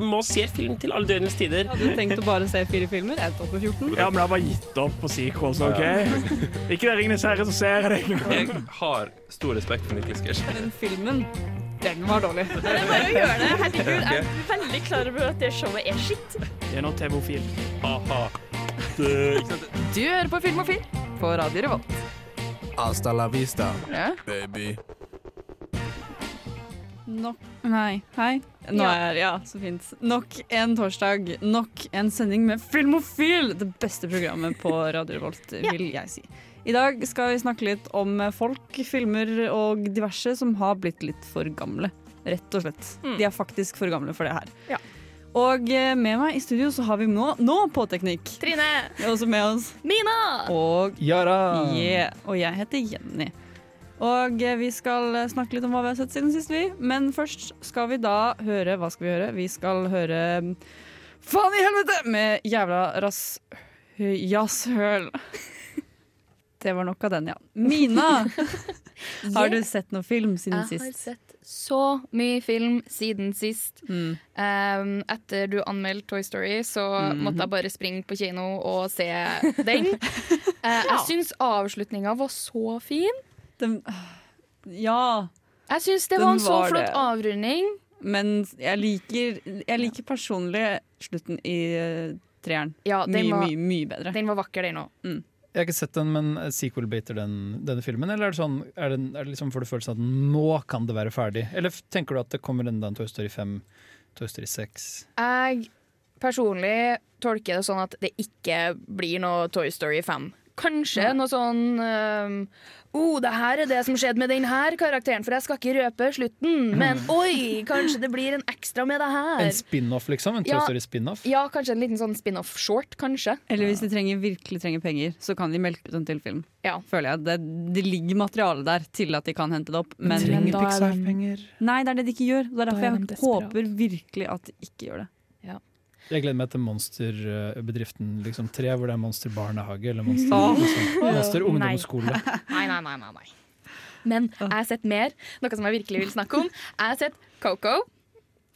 må se film til alle døgnets tider. Hadde du tenkt å bare se fire filmer? Jeg tok på 14. Ja, men jeg har bare gitt opp på sequels, OK? Ikke det Ringenes herre, så ser jeg det ikke. Jeg har stor respekt for Niklas Gersh. Den filmen, den var dårlig. Det er bare å gjøre det. Herregud, jeg er veldig klar over at det showet er skitt. Det er nå TV-ofil. Ha-ha. Du hører på Film og Film på Radio Revolt. Hasta la vista, Ja. baby. Nok Nei, hei. Nå er Ja, så fint. Nok en torsdag. Nok en sending med Filmofil! Det beste programmet på Radio Revolt, vil jeg si. I dag skal vi snakke litt om folk, filmer og diverse som har blitt litt for gamle. Rett og slett. Mm. De er faktisk for gamle for det her. Ja. Og eh, med meg i studio så har vi nå, nå på teknikk. Trine. Vi har også med oss Mina. Og Yara! Yeah. Og jeg heter Jenny. Og eh, vi skal eh, snakke litt om hva vi har sett siden sist, vi. Men først skal vi da høre Hva skal vi høre? Vi skal høre mm, Faen i helvete! Med jævla rass... Jazzhøl. Det var nok av den, ja. Mina! Har du sett noe film siden sist? Jeg har sett så mye film siden sist. Mm. Um, etter du anmeldte Toy Story, så Mhm. måtte jeg bare springe på kino og se den. uh, jeg syns avslutninga var så fin. Den, ja, Jeg syns det var en så var flott det. avrunding. men jeg liker, jeg liker personlig slutten i uh, treeren. Ja, Mye, var, mye, mye bedre. den var vakker, den òg. Jeg har ikke sett den, men sequel-bater den, denne filmen? Eller er det sånn, er det, er det liksom får du følelsen at nå kan det være ferdig? Eller tenker du at det kommer enda en Toy Story 5, Toy Story 6? Jeg personlig tolker det sånn at det ikke blir noe Toy Story 5. Kanskje noe sånn um, oh, det her er det som skjedde med den her karakteren, for jeg skal ikke røpe slutten. Men oi, kanskje det blir en ekstra med det her. En spin-off, liksom? En Ja. Spin-off? Ja, kanskje en liten sånn spin-off-short, kanskje. Eller hvis de trenger, virkelig trenger penger, så kan de melke ut en til film. Ja. Føler jeg. Det, det ligger materiale der til at de kan hente det opp. Men, Trenger da er Pixar de- penger? nei, det er det de ikke gjør. Det er derfor er de jeg håper virkelig at de ikke gjør det. Jeg gleder meg til Monsterbedriften liksom, 3, hvor det er Monster barnehage eller Monster, Åh. liksom, monster Nei. ungdomsskole. Nei, nei, nei, nei, nei. Men jeg har sett mer, noe som jeg virkelig vil snakke om. Jeg har sett Coco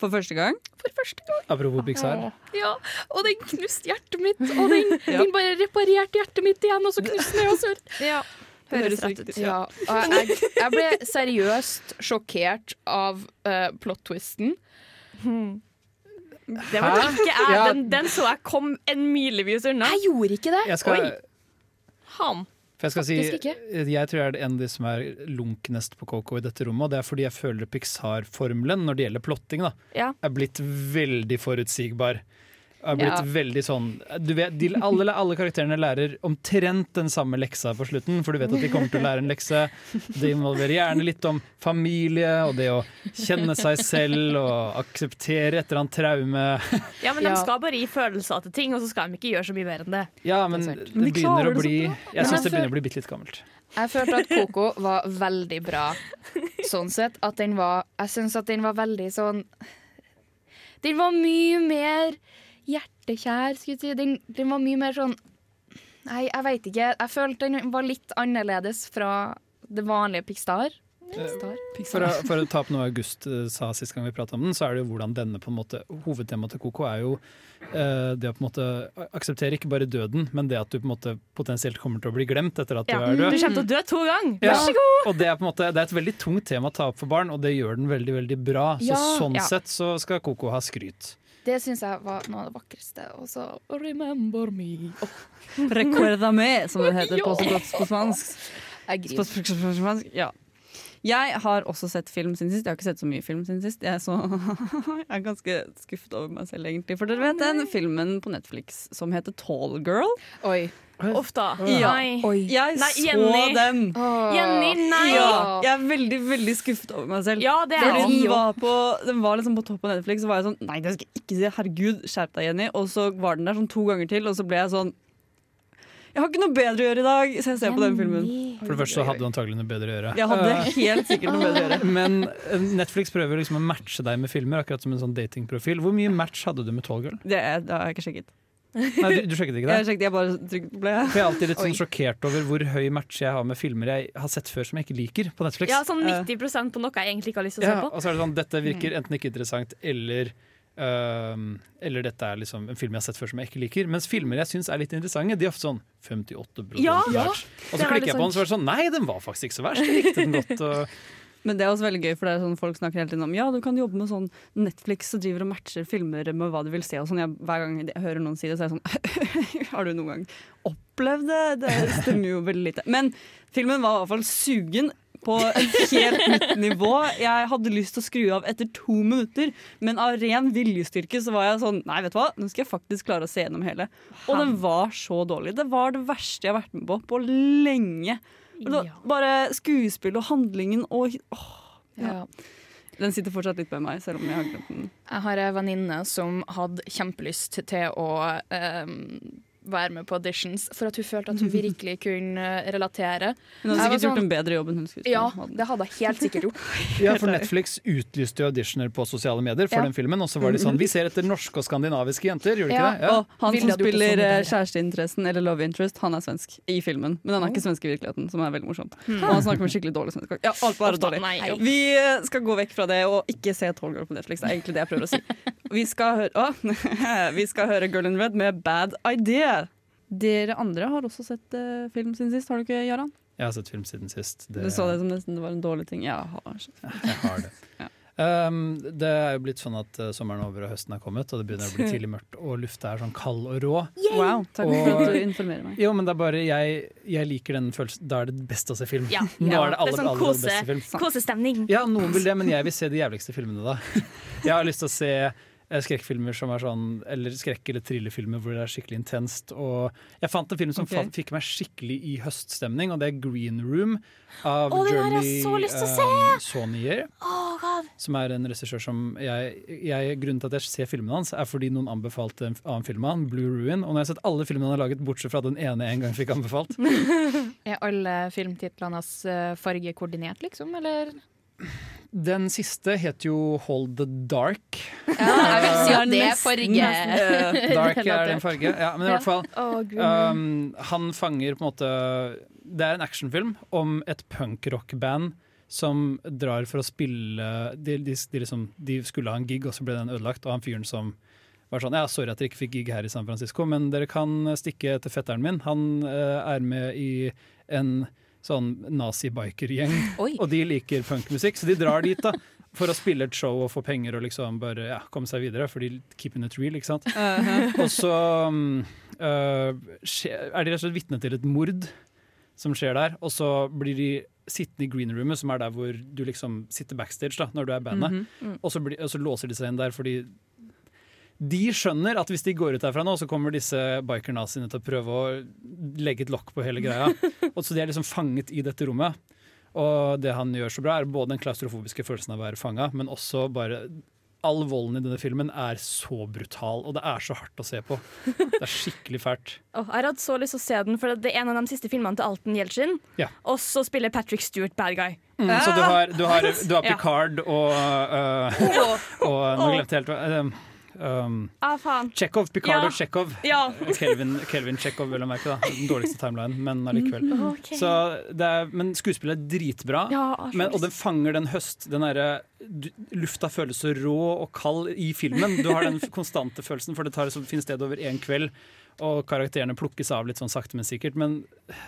For første gang. for første gang. Apropos Pixar. Ja, og den knuste hjertet mitt, og den, den bare reparerte hjertet mitt igjen, og så knuste den også. Ja. Høres rett ut. ut. Ja, og jeg, jeg ble seriøst sjokkert av uh, plot-twisten. Det var det ikke jeg. Ja. Den, den så jeg kom en milevis unna. Jeg gjorde ikke det. Jeg, skal, Oi. Han. for jeg skal si ikke. Jeg tror jeg er en av de som er lunknest på KK i dette rommet, og det er fordi jeg føler Pixar-formelen når det gjelder plotting, da, Ja. er blitt veldig forutsigbar. Er blitt Ja. veldig sånn du vet, de, alle, alle karakterene lærer omtrent den samme leksa på slutten, for du vet at de kommer til å lære en lekse. Det involverer gjerne litt om familie og det å kjenne seg selv og akseptere et eller annet traume. Ja, men Ja. De skal bare gi følelser til ting, og så skal de ikke gjøre så mye mer enn det. Ja, men Det er begynner å bli. Jeg syns det begynner å bli bitte litt gammelt. Jeg følte at Koko var veldig bra sånn sett. At den var Jeg syns at den var veldig sånn Den var mye mer hjertekjær, skulle jeg si. Den, den var mye mer sånn Nei, jeg veit ikke. Jeg følte den var litt annerledes fra det vanlige Pixar. Pixar. For å, for å ta opp noe August eh, sa sist gang vi prata om den, så er det jo hvordan denne på en måte Hovedtemaet til Coco er jo eh, det å på en måte akseptere ikke bare døden, men det at du på en måte potensielt kommer til å bli glemt etter at Ja. du er død. Du kommer til å dø to ganger! Ja. Vær så god! Og det er på en måte Det er et veldig tungt tema å ta opp for barn, og det gjør den veldig veldig bra. Så Ja. sånn Ja. sett så skal Coco ha skryt. Det syns jeg var noe av det vakreste. Og så Remember me. Oh. Recuerda me, som det heter på, så godt på spansk. jeg spansk. Ja. Jeg har også sett film siden sist. Jeg har ikke sett så mye film siden sist. Jeg er, så jeg er ganske skuffet over meg selv, egentlig. For dere vet den filmen på Netflix som heter Tall Girl? Oi. Uff da. Ja. Nei. Jeg Nei, så Jenny. den! Åh. Jenny, nei! Ja, jeg er veldig veldig skuffet over meg selv. Ja, det er Fordi den var, på, den var liksom på topp på Netflix, og var jeg sånn Nei, det skal jeg ikke si. Herregud, skjerp deg, Jenny. Og så var den der sånn to ganger til, og så ble jeg sånn Jeg har ikke noe bedre å gjøre i dag, så jeg ser på den filmen. For det første så hadde du antagelig noe bedre å gjøre. Jeg hadde helt sikkert noe bedre å gjøre. men eh, Netflix prøver liksom å matche deg med filmer, akkurat som en sånn datingprofil. Hvor mye match hadde du med Tall Girl? Det, det har jeg ikke sjekket. Nei, du, du sjekket ikke Jeg, sjekket, jeg bare trykket på play. For jeg er alltid litt sånn sjokkert over hvor høy match jeg har med filmer jeg har sett før som jeg ikke liker på Netflix. Ja, sånn 90% på noe jeg egentlig ikke har lyst til å se på. og så er det sånn, Dette virker enten ikke interessant eller Um, eller dette er liksom en film jeg har sett før som jeg ikke liker. Mens filmer jeg syns er litt interessante, de er ofte sånn 58 Ja, ja. Og så er klikker jeg på den, og så er det sånn Nei, den var faktisk ikke så verst. Jeg likte den godt. Og, Men det er også veldig gøy, for det er sånn folk snakker hele tiden om ja, du kan jobbe med sånn Netflix og driver og matcher filmer med hva du vil se. og sånn. Jeg, hver gang jeg hører noen si det, så er jeg sånn Har du noen gang opplevd det? Det stemmer jo veldig lite. Men filmen var i hvert fall sugen på et helt nytt nivå. Jeg hadde lyst til å skru av etter to minutter, men av ren viljestyrke så var jeg sånn Nei, vet du hva, nå skal jeg faktisk klare å se gjennom hele. Og den var så dårlig. Det var det verste jeg har vært med på på lenge. Var Bare skuespill og handlingen og åh, Ja. Den sitter fortsatt litt med meg, selv om jeg har glemt den. Jeg har ei venninne som hadde kjempelyst til å ehm, være med på auditions, for at hun følte at hun virkelig kunne relatere. Hun hadde sikkert gjort sånn- en bedre jobb enn hun skulle Ja, det hadde jeg helt sikkert gjort. ja, for Netflix utlyste jo auditioner på sosiale medier for Ja. den filmen. Og så var de sånn Vi ser etter norske og skandinaviske jenter, gjorde de Ja, ikke det? Og han Ville som spiller sånn eh, kjæresteinteressen, eller love interest, han er svensk i filmen. Men han er ikke svensk i virkeligheten, som er veldig morsomt. Og han snakker med skikkelig dårlig svensk. Ja, alt bare dårlig. Nei. Vi eh, skal gå vekk fra det og ikke se Tall Girl på Netflix. Det er egentlig det jeg prøver å si. Vi skal høre, å, vi skal høre Girl in Red med Bad Idea. Dere andre har også sett uh, film siden sist, har du ikke, Jarand? Jeg har sett film siden sist. Du så det som nesten det var en dårlig ting. Jeg har sett film. Jeg har det. Ja. Um, det er jo blitt sånn at uh, sommeren er over og høsten er kommet, og det begynner å bli tidlig mørkt, og lufta er sånn kald og rå. Wow, takk for at du informerer meg. Jo, men det er bare jeg, jeg liker den følelsen. Da er det best å se film. Ja. Nå Ja. er det aller, Det er sånn aller, aller kose- beste film. Kosestemning. Ja, noen vil det, men jeg vil se de jævligste filmene da. Jeg har lyst til å se skrekkfilmer som er sånn, eller skrekk- eller thrillerfilmer hvor det er skikkelig intenst. Og jeg fant en film som okay. fikk meg skikkelig i høststemning, og det er Green Room av oh, Jeremy um, Saunier. Oh, Som er en regissør som jeg, jeg, Grunnen til at jeg ser filmene hans, er fordi noen anbefalte en annen film av han, Blue Ruin. Og nå har jeg sett alle filmene han har laget, bortsett fra den ene jeg en gang fikk anbefalt. Er alle filmtitlene hans farge fargekoordinert, liksom, eller? Den siste heter jo Hold the Dark. Ja, jeg vil si at det er farge. Dark er en farge. Ja, men i hvert fall um, Han fanger på en måte Det er en actionfilm om et punkrockband som drar for å spille de, de, de, liksom, de skulle ha en gig, og så ble den ødelagt. Og han fyren som var sånn Ja, sorry at dere ikke fikk gig her i San Francisco, men dere kan stikke til fetteren min. Han uh, er med i en sånn nazi-biker-gjeng, og de liker punkmusikk, så de drar dit da for å spille et show og få penger og liksom bare ja, komme seg videre, for de keeping it real, ikke sant. Og så um, uh, er de rett og slett vitne til et mord som skjer der, og så blir de sittende i greenroomet, som er der hvor du liksom sitter backstage da, når du er bandet, og, så blir, og så låser de seg inn der fordi de skjønner at hvis de går ut derfra nå, så kommer disse bikernaziene til å prøve å legge et lokk på hele greia. Og så de er liksom fanget i dette rommet. Og det han gjør så bra, er både den klaustrofobiske følelsen av å være fanga, men også bare All volden i denne filmen er så brutal, og det er så hardt å se på. Det er skikkelig fælt. oh, jeg har hatt så lyst til å se den, for det er en av de siste filmene til Alton Yelchin. Ja. Og så spiller Patrick Stewart bad guy. Mm, så du har, du har, du har. Picard og, uh, og Nå glemte jeg helt hva um, Ah, faen. Chekhov, Picard Ja. og Chekhov. Ja. Kelvin, Kelvin Chekhov, vel å merke. da Den dårligste timelinen, men allikevel. Mm, okay. er, men skuespillet er dritbra. Ja, Men, og den fanger den høst Den derre du- Lufta føles så rå og kald i filmen. Du har den konstante følelsen, for det tar, finner sted over én kveld. Og karakterene plukkes av litt sånn sakte, men sikkert. Men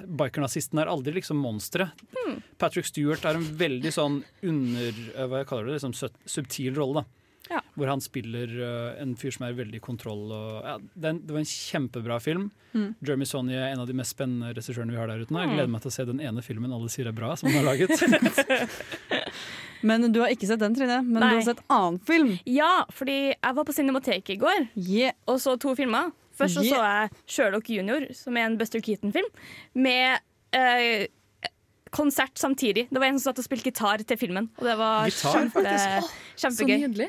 bikernazisten er aldri liksom monstre. Hmm. Patrick Stewart er en veldig sånn under... eh, Hva jeg kaller det? Liksom subtil rolle, da. Ja. Hvor han spiller uh, en fyr som er veldig i kontroll. Og, ja, det, en- det var en kjempebra film. Mm. Jeremy Sonny er en av de mest spennende regissørene vi har der ute nå. Jeg Mm. gleder meg til å se den ene filmen alle sier er bra, som han har laget. Men du har ikke sett den, Trine. Men Nei. du har sett annen film. Ja, fordi jeg var på Cinemateket i går Yeah. og så to filmer. Først så, Yeah. så jeg Sherlock Junior, som er en Buster Keaton-film, med uh, konsert samtidig. Det var en som satt og spilte gitar til filmen, og det var Gitar, kjempe, Så kjempegøy. nydelig.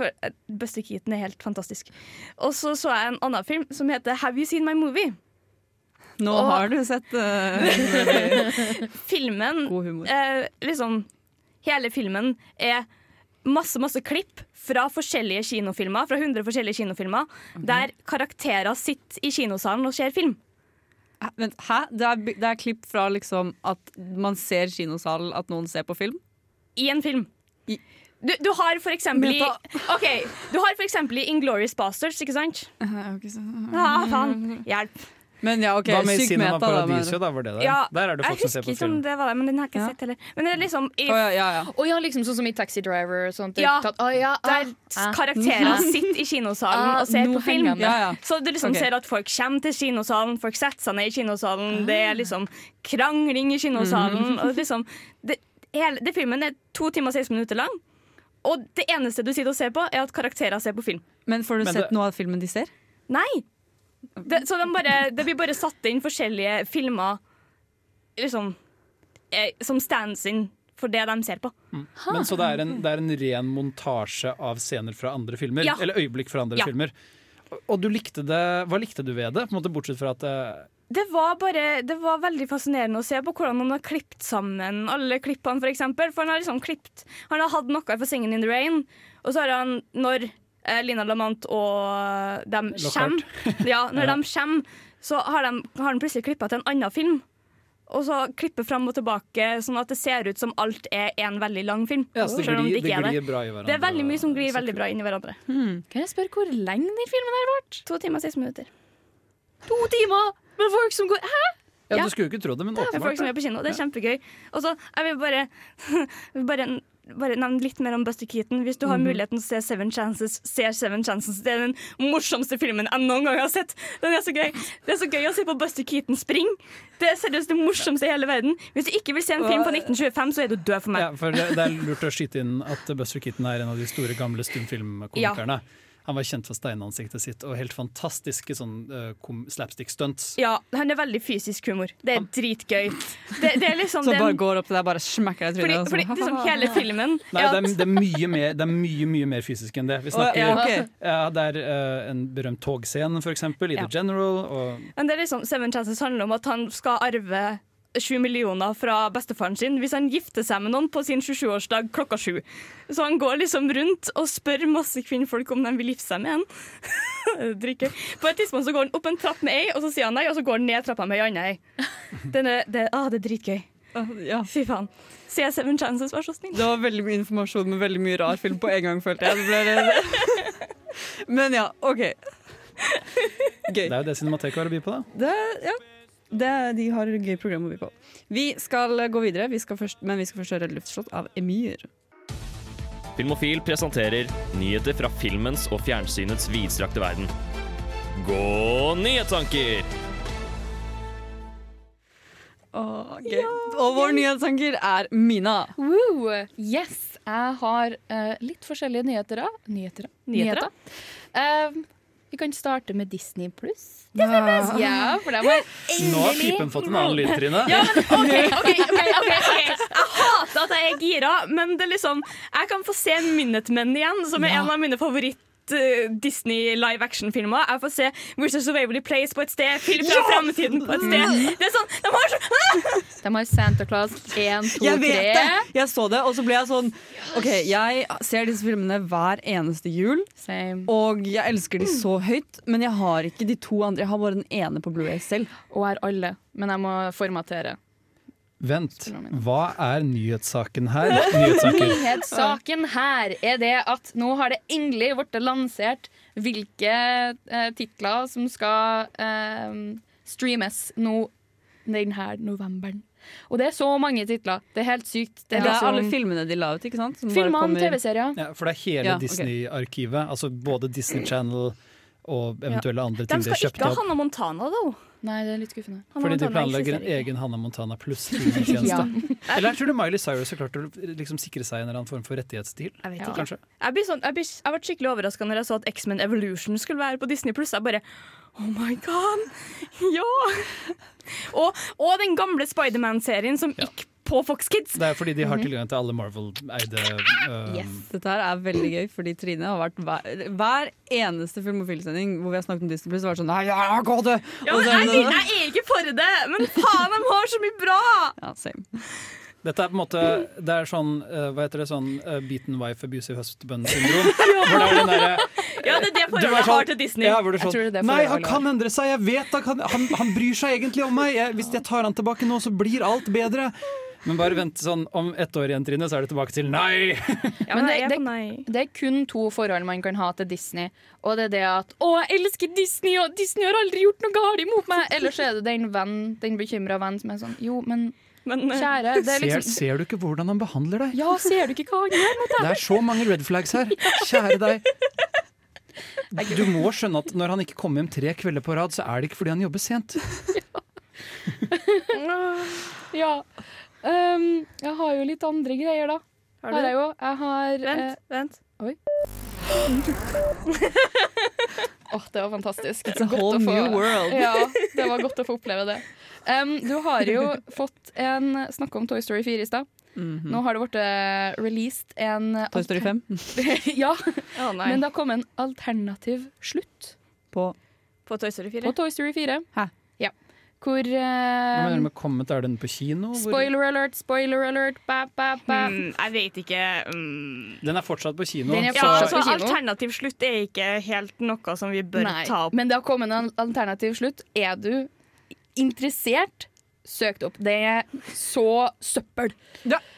Eh, Buster Keaton er helt fantastisk. Og så så jeg en annen film som heter Have You Seen My Movie? Nå Og- har du sett uh, Filmen god humor. eh, liksom Hele filmen er masse masse klipp fra forskjellige kinofilmer, fra 100 forskjellige kinofilmer, der karakterer sitter i kinosalen og ser film. Hæ? Vent, hæ? Det er, det er klipp fra liksom at man ser kinosalen at noen ser på film? I en film. Du, du har for eksempel i. OK, du har for eksempel i Inglorious Bastards, ikke sant? Ja, faen. Hjelp. Men ja, OK, Hva med sykt Cinema meta, Paradiso, da? Var det der? Ja, der er det folk som ser på film. det var det, men den har jeg ikke Ja. sett heller. Men det er liksom i, oh, ja, ja, ja. Å ja, liksom sånn som i Taxi Driver og sånt. Ja. Tatt- oh, ja, ah, der ah. karakterer sitter i kinosalen Ah, og ser på film. Så du liksom okay. ser at folk kommer til kinosalen, folk setter seg ned i kinosalen, det er liksom krangling i kinosalen. Og liksom, det, hele, det filmen er to timer og 16 minutter lang, og det eneste du sitter og ser på, er at karakterer ser på film. Men får du Men sett det- noe av filmen de ser? Nei! Det, så de bare, det blir bare satt inn forskjellige filmer liksom, eh, som stands-in for det de ser på. Men Så det er, en, det er en ren montasje av scener fra andre filmer? Ja. Eller øyeblikk fra andre Ja. filmer? Og du likte det, Hva likte du ved det? På en måte Bortsett fra at eh, Det var bare, det var veldig fascinerende å se på hvordan han har klippet sammen alle klippene, for eksempel. For han har liksom klippet Han har hatt noe for 'Singing in the Rain', og så har han, når eh, Lina Lamant og dem kommer Ja, når Ja. de kommer, så har, de, har han plutselig klippa til en annen film. Og så klippe fram og tilbake, sånn at det ser ut som alt er en veldig lang film. ja, så det glir, det det ikke det. glir bra i hverandre. Det er veldig mye som glir veldig bra inn i hverandre. Kan jeg spørre hvor lenge den filmen her ble? To timer og 16 minutter. To timer! Men folk som går Hæ? Ja, Ja. Du skulle jo ikke tro det, men Det er folk som er på kino. Det er kjempegøy. Og så jeg vil bare, bare, bare nevne litt mer om Buster Keaton. Hvis du har muligheten til å se Seven Chances, se Seven Chances. Det er den morsomste filmen jeg noen gang har sett. Den er så gøy. Det er så gøy å se på Buster Keaton springe. Det er seriøst det morsomste i hele verden. Hvis du ikke vil se en film fra 1925, så er du død for meg. Ja, for det, det er lurt å skyte inn at Buster Keaton er en av de store gamle stumfilmkomikerne. Han var kjent for steinansiktet sitt og helt fantastiske sånn, uh, slapstick-stunts. Ja, han er veldig fysisk humor. Det er dritgøy. Det, det er liksom Så han bare går opp til deg, bare smekker deg i trynet. Fordi, fordi liksom hele filmen Nei, det er, det, er mye mer, det er mye mye mer fysisk enn det. Vi snakker, ja, okay. ja, det er uh, en berømt togscene, for eksempel, i Ja. The General. Og, Men det er liksom, Seven Chances handler om at han skal arve sju millioner fra bestefaren sin hvis han gifter seg med noen på sin 27-årsdag klokka sju. Så han går liksom rundt og spør masse kvinnfolk om de vil gifte seg med en. På et tidspunkt så går han opp en trapp med ei, og så sier han nei, og så går han ned trappa med ei anna ei. Er- Det, ah, det er dritgøy. Ja. Fy faen. Se Seven Chances, vær så snill. Det var veldig mye informasjon med veldig mye rar film på en gang, følte jeg. Det ble det. Men ja, OK. Gøy. det er jo det Cinemateket har å by på, da. Det, ja. Det, de har et gøy program å by på. Vi skal gå videre, vi skal først, men vi skal først høre 'Luftslott' av Emyr. Filmofil presenterer nyheter fra filmens og fjernsynets vidstrakte verden. Gå nyhetstanker! Åh, gøy. Og vår nyhetsanker er Mina. Woo! Yes, jeg har uh, litt forskjellige nyheter. Nyheter. Nyheter. Nyheter, da? Vi kan starte med Disney pluss. Ja. Ja, for var har Nå har pipen fått en annen lyd, Trine. Ja, men OK, OK, ok, ok, ok. Jeg hater at jeg er gira, men det er liksom Jeg kan få se Minutemen igjen, som er en av mine favoritt eh, Disney live action-filmer. Jeg får se Wizards of Waverly Place på et sted, Film fra fremtiden på et sted. Det er sånn, De har så De har Santa Claus 1, 2, Jeg vet 3. det! Jeg så det, og så ble jeg sånn OK, jeg ser disse filmene hver eneste jul, Same. og jeg elsker de så høyt, men jeg har ikke de to andre. Jeg har bare den ene på Blu-ray selv. Og er alle, men jeg må formatere. Vent, hva er nyhetssaken her? Nyhetssaken her er det at nå har det endelig blitt lansert hvilke eh, titler som skal eh, streames nå denne novemberen. Og det er så mange titler. Det er helt sykt. Det Det er er alle liksom filmene de la ut, ikke sant? Filmene, TV-serier. Ja, for det er hele Ja, okay. Disney-arkivet. Altså både Disney Channel og eventuelle andre ting De ting de skal ikke ha Hanna Montana, da. Nei, det er litt skuffende. Hanna Fordi de planlegger en egen Hannah Montana pluss-streamingtjeneste. Eller tror du Miley Cyrus har klart å liksom sikre seg en eller annen form for rettighetsstil? Jeg vet Ja. ikke. Jeg, blir sånn, jeg, blir, jeg ble skikkelig overraska når jeg så at X-Men Evolution skulle være på Disney Pluss. Jeg bare Oh my god! Ja! Og, og den gamle Spiderman-serien som gikk på Fox Kids. Det er fordi de har Mhm. tilgang til alle Marvel-eide um, Yes. Dette her er veldig gøy, fordi Trine har vært hver, hver eneste Filmofil-sending hvor vi har snakket om Disney Plus, vært sånn Nei, ja, gå det! Ja, men så- jeg, jeg er ikke for det, men faen, de har så mye bra! Ja, same. Dette er på en måte Det er sånn uh, Hva heter det? Sånn uh, beaten wife, abusive husband-syndrom. Hvor det er den derre Ja, det er det Du forholdet er jeg har sånn- til Disney. Ja, hvor er Jeg tror det er sånn det Nei, han kan endre seg! Jeg vet han, han, han bryr seg egentlig om meg! Jeg, hvis jeg tar han tilbake nå, så blir alt bedre. Men bare vent sånn om ett år igjen, Trine, så er det tilbake til nei! Ja, Men det- det- Det er kun to forhold man kan ha til Disney. Og det er det at 'Å, jeg elsker Disney, og Disney har aldri gjort noe galt imot meg'. Eller så er det den venn, den bekymra venn som er sånn 'Jo, men Men eh, kjære, det er Ser, liksom ser du ikke hvordan han behandler deg? Ja, ser du ikke hva han gjør mot deg? Det er så mange red flags her. Kjære deg. Du må skjønne at når han ikke kommer hjem tre kvelder på rad, så er det ikke fordi han jobber sent. Ja. Ja. Um, jeg har jo litt andre greier, da. Har Har du? jeg jo. Jeg har eh, Vent, vent. Åh, det var fantastisk. It's a whole få- new world. Ja, det var godt å få oppleve det. Um, du har jo fått en Snakka om Toy Story 4 i stad. Mhm. Nå har det blitt eh, released en Toy Story 5 ja, Oh, nei. men det har kommet en alternativ slutt på På Toy Story 4. på Toy Story 4. Hæ? Hvor Hva mener eh, du med kommet? Er den på kino? Hvor- Spoiler alert, spoiler alert, ba, ba, ba. Mm, jeg vet ikke mm. Den er fortsatt på kino. Den er Ja, så- altså, på kino. Alternativ slutt er ikke helt noe som vi bør Nei, ta opp. men det har kommet en alternativ slutt. Er du interessert, søk det opp. Det er så søppel.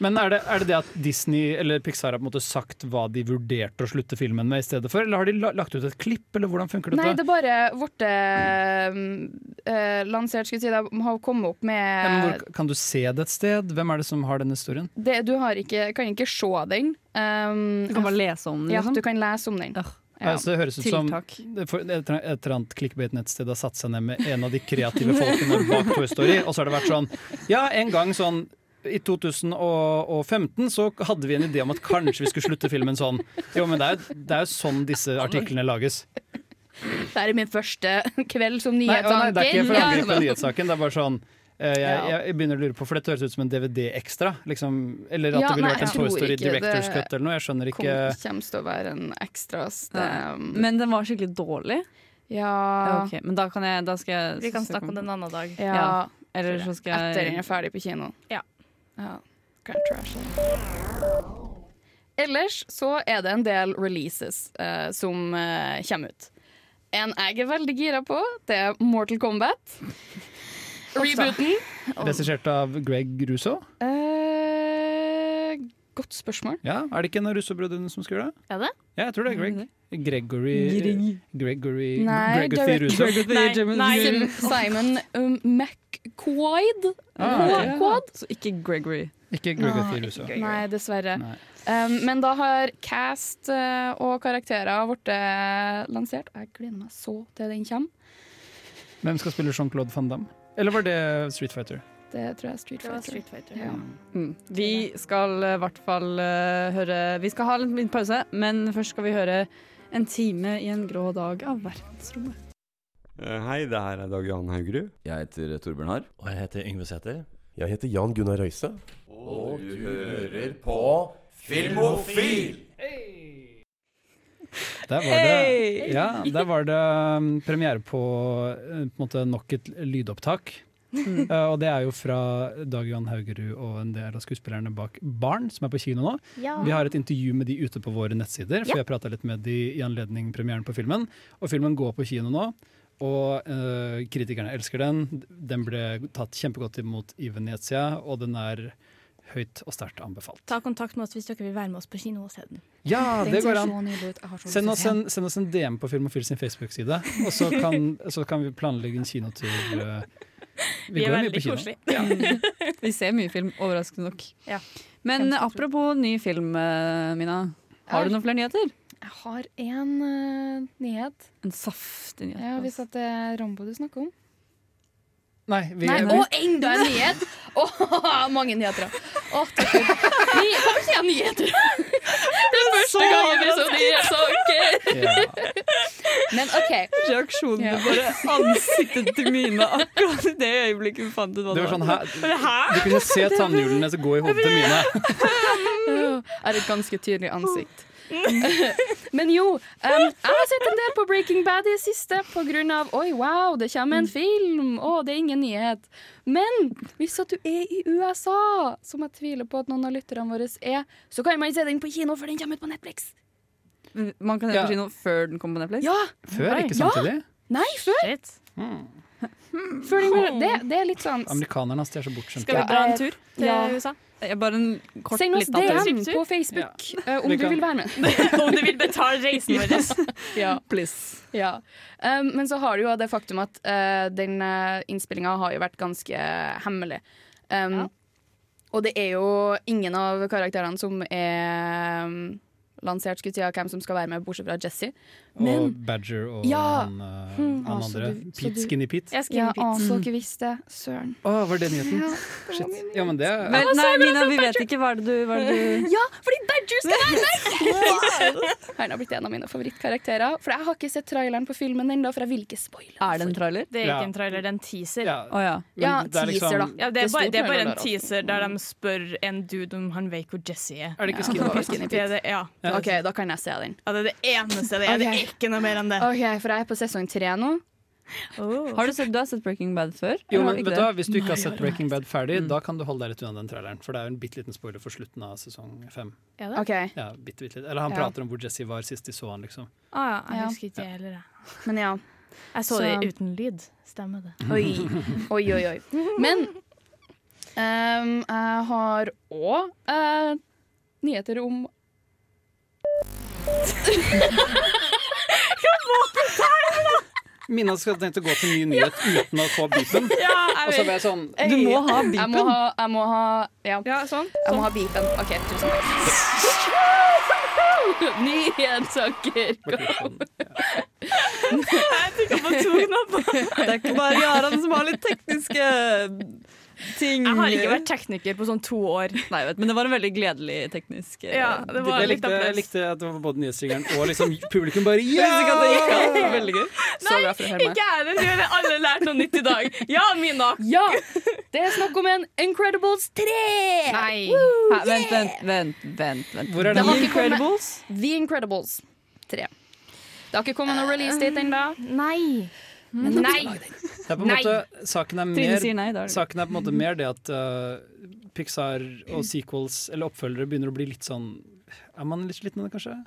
Men er det, er det det at Disney eller Pixar har på en måte sagt hva de vurderte å slutte filmen med i stedet for? Eller har de lagt ut et klipp, eller hvordan funker Nei, det er bare blitt eh, lansert, skulle jeg si. De har kommet opp Ja, men hvor, kan du se det et sted? Hvem er det som har den historien? det, Du har ikke, kan ikke se den. Um, Du kan bare lese om den, Ja, liksom. du kan lese om den. Ja. Ja. Altså, det høres ut som Tiltak. et eller annet clickbait-nettsted har satt seg ned med en av de kreative folkene bak Toy Story, og så har det vært sånn Ja, en gang sånn i 2015 så hadde vi en idé om at kanskje vi skulle slutte filmen sånn. Jo, men det er jo, det er jo sånn disse artiklene lages. Det er min første kveld som Nei, å, nei, det er ikke for angrep på nyhetssaken. Det er bare sånn eh, jeg, jeg begynner å lure på, for dette høres ut som en DVD-ekstra. Liksom, eller at Ja, det ville nei, vært en Toy Story Directors Cut eller noe. Jeg skjønner ikke kommer til å være en ekstras. Det, Ja. Men den var skikkelig dårlig. ja, Ja, okay. Men da kan jeg da skal jeg Vi kan snakke om det en annen dag. ja, Ja. Eller så skal Etter den jeg er ferdig på kino. Ja. ja. Ellers så er det en del releases uh, som uh, kommer ut. En jeg er veldig gira på, det er Mortal Kombat. Rebooten. Regissert av Greg Russo? Eh, godt spørsmål. Ja, Er det ikke en av Russo-brødrene som skal gjøre det? Er det? Ja, jeg tror det er Greg. Gregory Greg. Gregory Nei, Gregory Russo. Nei, nei. Sim Simon um, McQuaid. Ah. Quad? Så ikke Gregory. Ikke Gregory Russo. Nei, dessverre. Nei. Um, men da har cast uh, og karakterer blitt lansert. Jeg gleder meg så til den kommer. Hvem skal spille Jean-Claude van Damme? Eller var det Street Fighter? Det tror jeg er Street Fighter. Street Fighter. Ja. Mm. Vi skal i hvert fall uh, høre Vi skal ha en liten pause, men først skal vi høre En time i en grå dag av verdensrommet. Eh, Hei, det her er Dag Johan Haugerud. Jeg heter Torbjørn Harr. Og jeg heter Yngve Sæther. Jeg heter Jan Gunnar Røise. Og du hører på Filmofil! Der var det, ja, der var det um, premiere på, eh, på måte nok et lydopptak. Mm. Eh, og det er jo fra Dag Johan Haugerud og en del av skuespillerne bak Barn, som er på kino nå. Ja. Vi har et intervju med de ute på våre nettsider, for Ja. jeg prata litt med de i anledning premieren på filmen. Og filmen går på kino nå. Og uh, kritikerne elsker den. Den ble tatt kjempegodt imot i Venezia, og den er høyt og sterkt anbefalt. Ta kontakt med oss hvis dere vil være med oss på kino og se den. Ja, det går an! Send oss, en, send oss en DM på Filmofil sin Facebook-side, og så kan, så kan vi planlegge en kinotur. Vi, Vi er går mye veldig på kino. Vi ser mye film, overraskende nok. Ja. Men apropos ny film, eh, Mina. Har du noen flere nyheter? Jeg har en uh, nyhet. En saftig nyhet. Ja, Hvis at det er Rambo du snakker om. Nei, vi, Nei, vi, Og enda en nyhet! Åh, mange nyheter. Å, takk Gud. Ny- Hvorfor sier jeg nyheter? Det er første gang jeg blir så nyhetssaker. ja. Men OK. Reaksjonen Ja. bare ansiktet til Mina akkurat i det øyeblikket vi fant ut hva Det var sånn, hæ? du kunne se tannhjulene som går i hodet til Mine. Jeg har et ganske tydelig ansikt. Men jo, um, jeg har sett en del på Breaking Bad i det siste av Oi, wow, det kommer en film! Å, det er ingen nyhet. Men hvis at du er i USA, som jeg tviler på at noen av lytterne våre er, så kan man se den på kino, for den kommer ut på Netflix. Man kan se Ja. på kino før den kommer på Netflix? Ja! Før, ikke Ja. samtidig. Nei, før! Shit. Før den det, det er litt sånn Amerikanerne er så bortskjemte. Skal vi dra en tur til Ja. USA? Bare en kort Send oss DM på Facebook eh, om Vi du kan- vil være med. Om du vil betale reisen vår. Ja. Please. Ja. Um, men så har du jo det faktum at uh, den uh, innspillinga har jo vært ganske hemmelig. Um, Og det er jo ingen av karakterene som er um, lansert, skulle si, av hvem som skal være med, bortsett fra Jesse. Men Og Badger og Ja. han, uh, Hmm, han altså, andre. du- Pete, du- Skinny Pete. Jeg ja, inn å, pizza. så dere visste. Søren. Å, var det nyheten? Ja, det Shit. Ja, men det er men, nei, Mina, vi vet ikke hva er det du, hva er det du Ja, fordi Badger skal være med! Han har blitt en av mine favorittkarakterer. For jeg har ikke sett traileren på filmen ennå, for jeg vil ikke spoile. Er det en trailer? Det er Ja. ikke en trailer, det er en teaser. ja. oh, ja. Ja, det er liksom- teaser, da. Ja, det, er bare, det er bare en teaser der de spør en dude om han vet hvor Jesse er. Er det ikke Ja, Skinny Pete? Ja. OK, da kan jeg se den. ja, det er det eneste det er. Det Ok. er ikke noe mer enn det. OK, for jeg er på sesong tre nå. Har du sett, du har sett Breaking Bad før? Jo, men vet du hva, Hvis du ikke har sett Breaking Bad ferdig, Mm. da kan du holde deg litt unna den traileren. For det er jo en bitte liten spoiler for slutten av sesong fem. Er det? OK. Ja, bitte, bitte. Eller han Ja. prater om hvor Jesse var sist de så han, liksom. Ah, ja, jeg husker ikke det heller. jeg. Men ja. Jeg så, Så- det uten lyd. Stemmer det. Oi, oi, oi. oi. Men um, jeg har òg uh, nyheter om Mina skal tenkt å gå til ny nyhet uten å få beepen. Og så var jeg sånn Du må ha Jeg må ha, jeg må ha Ja, Ja, sånn. jeg må ha beepen. OK, tusen takk. Nyhetssaker. Det er ikke bare Jarand som har litt tekniske ting. Jeg har ikke vært tekniker på sånn to år. Nei, vet, men det var en veldig gledelig teknisk eh, Ja, det var Jeg litt likte, jeg likte at det var både nyhetsringeren og liksom publikum bare ja! Veldig gøy. Så høre. Ikke jeg heller. Vi har alle lært noe nytt i dag. Ja, Mina. Ja! Det er snakk om en Incredibles 3! Nei. Hæ, vent, vent, vent. vent, vent. Hvor er Det kommet- Incredibles? The Incredibles 3. Det har ikke kommet noen release date ennå. Nei. Men Nei. Det er på en Nei. måte, saken er mer nei. Er Saken er på en måte mer det at uh, Pixar og sequels, eller oppfølgere, begynner å bli litt sånn Er man litt sliten av det, kanskje?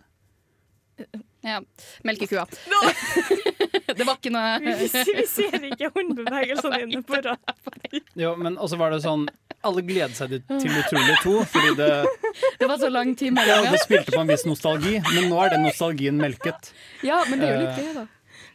Ja. Melkekua. det var ikke noe Vi, vi ser ikke håndbevegelsene dine på rad. Jo, men også var det sånn Alle gleder seg til Utrolig 2, fordi det, Det var så lang tid ja, mellom. det spilte på en viss nostalgi, men nå er den nostalgien melket. Ja, men det er jo litt gøy, da.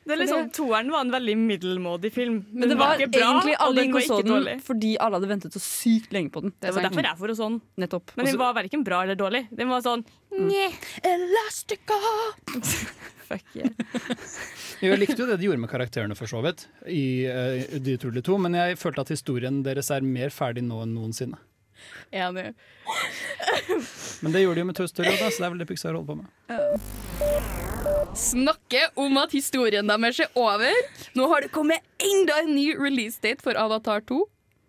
Det er liksom, Toeren var en veldig middelmådig film. Men det var ikke bra, egentlig og alle den gikk var og så ikke den dårlig. fordi alle hadde ventet så sykt lenge på den. Det var derfor jeg for og sånn. Nettopp. Men den var verken bra eller dårlig. Den var sånn Elastica! fuck yeah. Jeg likte jo det de gjorde med karakterene, for så vidt, i uh, De utrolige to, men jeg følte at historien deres er mer ferdig nå enn noensinne. Enig. Men det gjorde de jo med Toy Story, da, så det er vel det Pixar holder på med. Snakke om at historien deres er over. Nå har det kommet enda en ny release date for Avatar 2.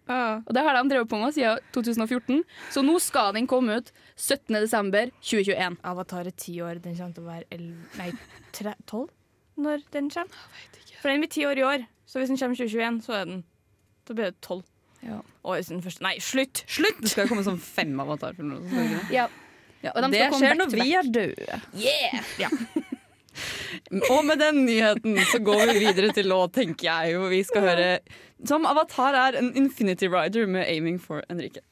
Og det har de drevet på med siden 2014, så nå skal den komme ut 17.12.2021. Avatar er ti år. Den kommer til å være el nei, tre, tolv når den kommer. For den blir ti år i år, så hvis den kommer 2021, så er den Da blir det tolv. Ja. Første Nei, slutt! Slutt! Det skal komme sånn fem avatarfilmer. Ja. Ja, det skjer når vi er døde. Yeah! Og med den nyheten så går vi videre til låt, tenker jeg jo. Vi skal høre Som Avatar er en Infinity Rider med 'Aiming for Enrique'.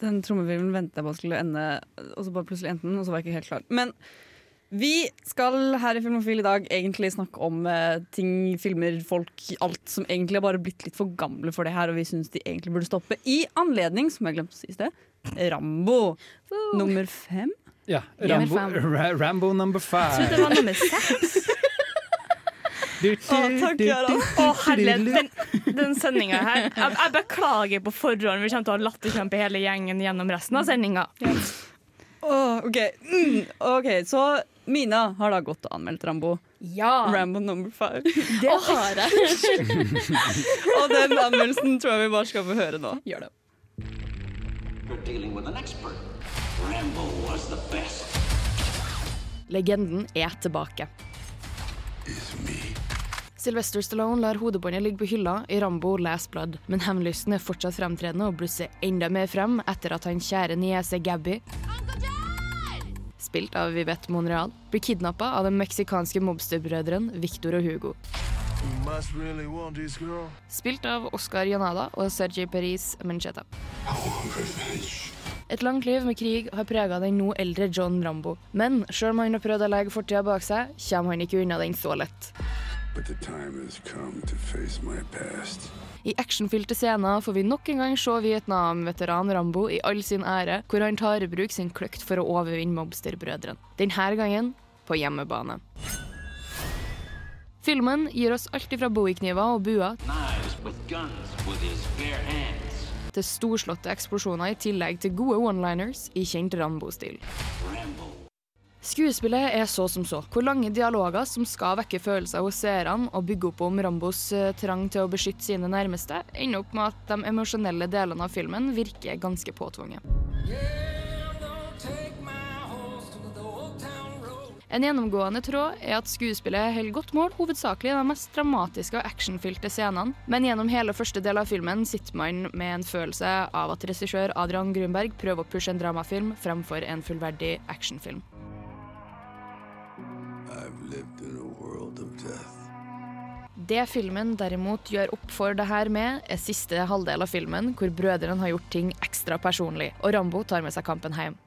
Den trommevirvelen ventet jeg på skulle ende, og så bare plutselig endte den, og så var jeg ikke helt klar. Men vi skal her i Filmofil i dag egentlig snakke om eh, ting, filmer, folk, alt som egentlig har bare blitt litt for gamle for det her, og vi syns de egentlig burde stoppe. I anledning, som jeg glemte å si i sted, Rambo nummer fem. Ja. Rambo, Rambo number Jeg trodde det var nummer seks. Å, takk, Jarand. Å, herlighet. Den, den sendinga her jeg, jeg beklager på forhånd. Vi kommer til å ha latterkrampe hele gjengen gjennom resten av sendinga. Åh, ok. Mm, ok, så Mina har da gått og anmeldt Rambo. Ja, Rambo number five. det har jeg. og den anmeldelsen tror jeg vi bare skal få høre nå. Gjør det. You're dealing with an expert. Rambo was the best. Legenden er tilbake. Sylvester Stallone lar hodebåndet ligge på hylla i Rambo Last Blood, men hevnlysten er fortsatt fremtredende og blusser enda mer frem etter at han kjære niese Gabby spilt av Vivette Monreal, blir kidnappa av de meksikanske mobsterbrødrene Victor og Hugo. Really. Spilt av Oscar Janada og Sergi Peris Mencheta. Et langt liv med krig har prega den nå eldre John Rambo. Men sjøl om han har prøvd å legge fortida bak seg, kommer han ikke unna den så lett. I actionfylte scener får vi nok en gang se Vietnam-veteran Rambo i all sin ære, hvor han tar i bruk sin kløkt for å overvinne mobsterbrødrene. Denne gangen på hjemmebane. Filmen gir oss alt fra bowiekniver og buer til storslåtte eksplosjoner i tillegg til gode one-liners i kjent Rambo-stil. Skuespillet er så som så, hvor lange dialoger som skal vekke følelser hos seerne og bygge opp om Rambos eh, trang til å beskytte sine nærmeste, ender opp med at de emosjonelle delene av filmen virker ganske påtvunget. En gjennomgående tråd er at skuespillet holder godt mål, hovedsakelig i de mest dramatiske og actionfylte scenene, men gjennom hele første del av filmen sitter man med en følelse av at regissør Adrian Grunberg prøver å pushe en dramafilm fremfor en fullverdig actionfilm. Det filmen derimot gjør opp for det her med, er siste halvdel av filmen, hvor brødrene har gjort ting ekstra personlig, og Rambo tar med seg kampen hjem.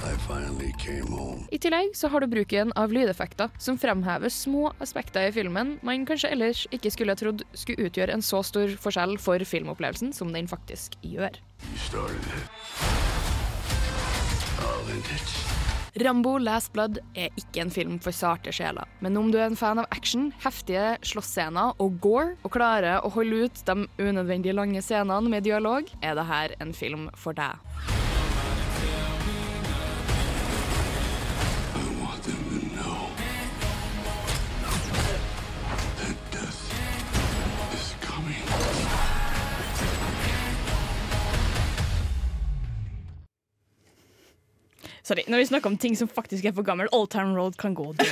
I finally came home. I tillegg så har du bruken av lydeffekter, som fremhever små aspekter i filmen man kanskje ellers ikke skulle trodd skulle utgjøre en så stor forskjell for filmopplevelsen som den faktisk gjør. Rambo Last Blood er ikke en film for sarte sjeler, men om du er en fan av action, heftige slåssscener og gore, og klarer å holde ut de unødvendig lange scenene med dialog, er dette en film for deg. Sorry, når vi snakker om ting som faktisk er for gammel, Old Town Road kan gå og dø.